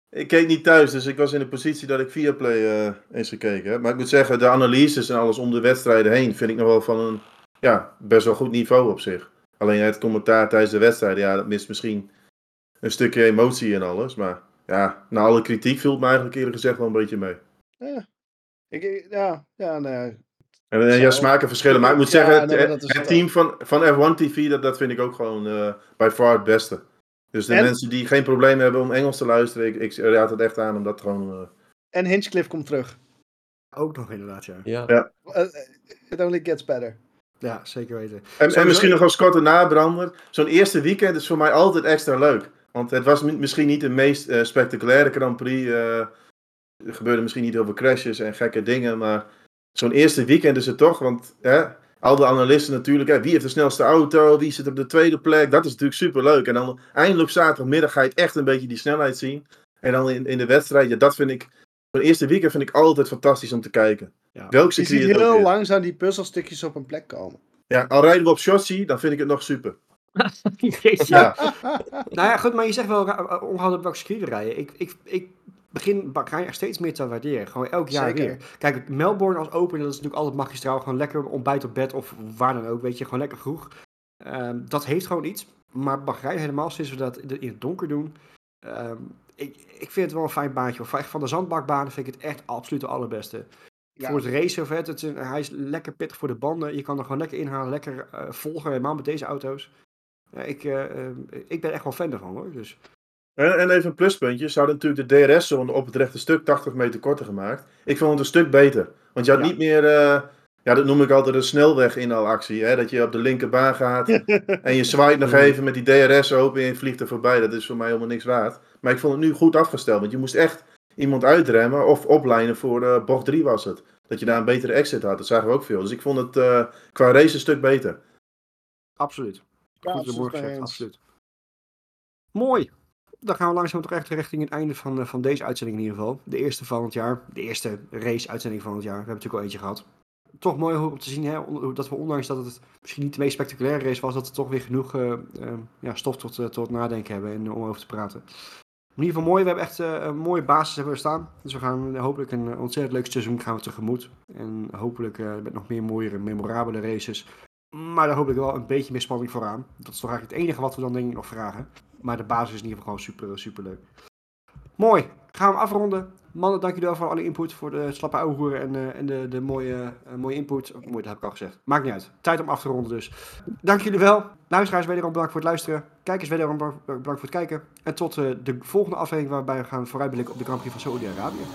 [SPEAKER 2] Ik keek niet thuis, dus ik was in de positie dat ik Viaplay eh eens gekeken heb. Maar ik moet zeggen, de analyses en alles om de wedstrijden heen vind ik nog wel van een ja, best wel goed niveau op zich. Alleen het commentaar tijdens de wedstrijden, ja, dat mist misschien een stukje emotie en alles. Maar ja, na alle kritiek viel het me eigenlijk eerlijk gezegd wel een beetje mee.
[SPEAKER 3] Ja, ik, ja, ja ja,
[SPEAKER 2] En, en
[SPEAKER 3] Zo.
[SPEAKER 2] ja, smaken verschillen. Maar ik moet
[SPEAKER 3] Ja,
[SPEAKER 2] zeggen, het,
[SPEAKER 3] nee,
[SPEAKER 2] het team van, van F1 TV, dat, dat vind ik ook gewoon eh by far het beste. Dus de
[SPEAKER 3] En-
[SPEAKER 2] mensen die geen probleem hebben om Engels te luisteren, ik, ik raad het echt aan om dat gewoon... eh,
[SPEAKER 3] En Hinchcliffe komt terug.
[SPEAKER 1] Ook nog inderdaad, ja.
[SPEAKER 4] Ja.
[SPEAKER 2] Ja.
[SPEAKER 3] Uh, it only gets better.
[SPEAKER 1] Ja, zeker weten.
[SPEAKER 2] En, misschien nog als korte nabrander. Zo'n eerste weekend is voor mij altijd extra leuk. Want het was mi- misschien niet de meest eh, spectaculaire Grand Prix. eh, er gebeurden misschien niet heel veel crashes en gekke dingen. Maar zo'n eerste weekend is het toch. Want hè, al de analisten natuurlijk. Hè, wie heeft de snelste auto? Wie zit op de tweede plek? Dat is natuurlijk super leuk. En dan eindelijk zaterdagmiddag ga je echt een beetje die snelheid zien. En dan in, in de wedstrijd. Ja, dat vind ik. Zo'n eerste weekend vind ik altijd fantastisch om te kijken.
[SPEAKER 1] Ja.
[SPEAKER 2] Welk
[SPEAKER 3] Je ziet
[SPEAKER 2] het ook
[SPEAKER 3] heel
[SPEAKER 2] is.
[SPEAKER 3] langzaam die puzzelstukjes op een plek komen.
[SPEAKER 2] Ja, al rijden we op Shotzi, dan vind ik het nog super. Ja.
[SPEAKER 1] Nou ja, goed, maar je zegt wel, ra- ongehouden op welke circuit we rijden. Ik, ik, ik begin Bahrein echt steeds meer te waarderen. Gewoon elk jaar
[SPEAKER 3] Zeker.
[SPEAKER 1] weer. Kijk, Melbourne als opener, dat is natuurlijk altijd magistraal. Gewoon lekker ontbijt op bed of waar dan ook, weet je. Gewoon lekker vroeg. Ehm, dat heeft gewoon iets. Maar Bahrein helemaal sinds we dat in het donker doen. ehm, ik, ik vind het wel een fijn baantje. Echt van de zandbakbanen vind ik het echt absoluut de allerbeste.
[SPEAKER 3] Ja.
[SPEAKER 1] Voor het racen, of het, het is een- hij is lekker pittig voor de banden. Je kan er gewoon lekker inhalen, lekker eh, volgen, helemaal met deze auto's. Ja, ik, eh, eh, ik ben echt wel fan ervan hoor. Dus.
[SPEAKER 2] En, en even een pluspuntje. Ze hadden natuurlijk de DRS-zone op het rechte stuk 80 meter korter gemaakt. Ik vond het een stuk beter. Want je had
[SPEAKER 1] Ja.
[SPEAKER 2] niet meer, ja dat noem ik altijd een snelweg in al actie. Hè? Dat je op de linkerbaan gaat en je zwaait nog even met die DRS open en je vliegt er voorbij. Dat is voor mij helemaal niks waard. Maar ik vond het nu goed afgesteld. Want je moest echt iemand uitremmen of oplijnen voor eh, bocht 3 was het. Dat je daar een betere exit had. Dat zagen we ook veel. Dus ik vond het eh, qua race een stuk beter.
[SPEAKER 1] Absoluut.
[SPEAKER 3] Ja,
[SPEAKER 1] Goed
[SPEAKER 3] absoluut
[SPEAKER 1] absoluut. Mooi. Dan gaan we langzaam toch echt richting het einde van, eh, van deze uitzending in ieder geval. De eerste van het jaar. De eerste race-uitzending van het jaar. We hebben natuurlijk al eentje gehad. Toch mooi om te zien hè, dat we ondanks dat het misschien niet de meest spectaculaire race was, dat we toch weer genoeg ja, stof tot, tot nadenken hebben en om over te praten. In ieder geval mooi. We hebben echt eh, een mooie basis hebben we staan. Dus we gaan hopelijk een eh, ontzettend leuk seizoen gaan we tegemoet. En hopelijk eh, met nog meer mooiere, memorabele races. Maar daar hoop ik wel een beetje meer spanning vooraan. Dat is toch eigenlijk het enige wat we dan denk ik nog vragen. Maar de basis is in ieder geval gewoon super, super leuk. Mooi. Gaan we afronden. Mannen, dank jullie wel voor alle input. Voor de slappe ouwehoeren en, eh, en de, de mooie, eh, mooie input. Oh, mooi, dat heb ik al gezegd. Maakt niet uit. Tijd om af te ronden dus. Dank jullie wel. Luisteraars, wederom bedankt voor het luisteren. Kijkers, wederom bedankt voor het kijken. En tot eh, de volgende aflevering waarbij we gaan vooruitblikken op de Grand Prix van Saoedi-Arabië.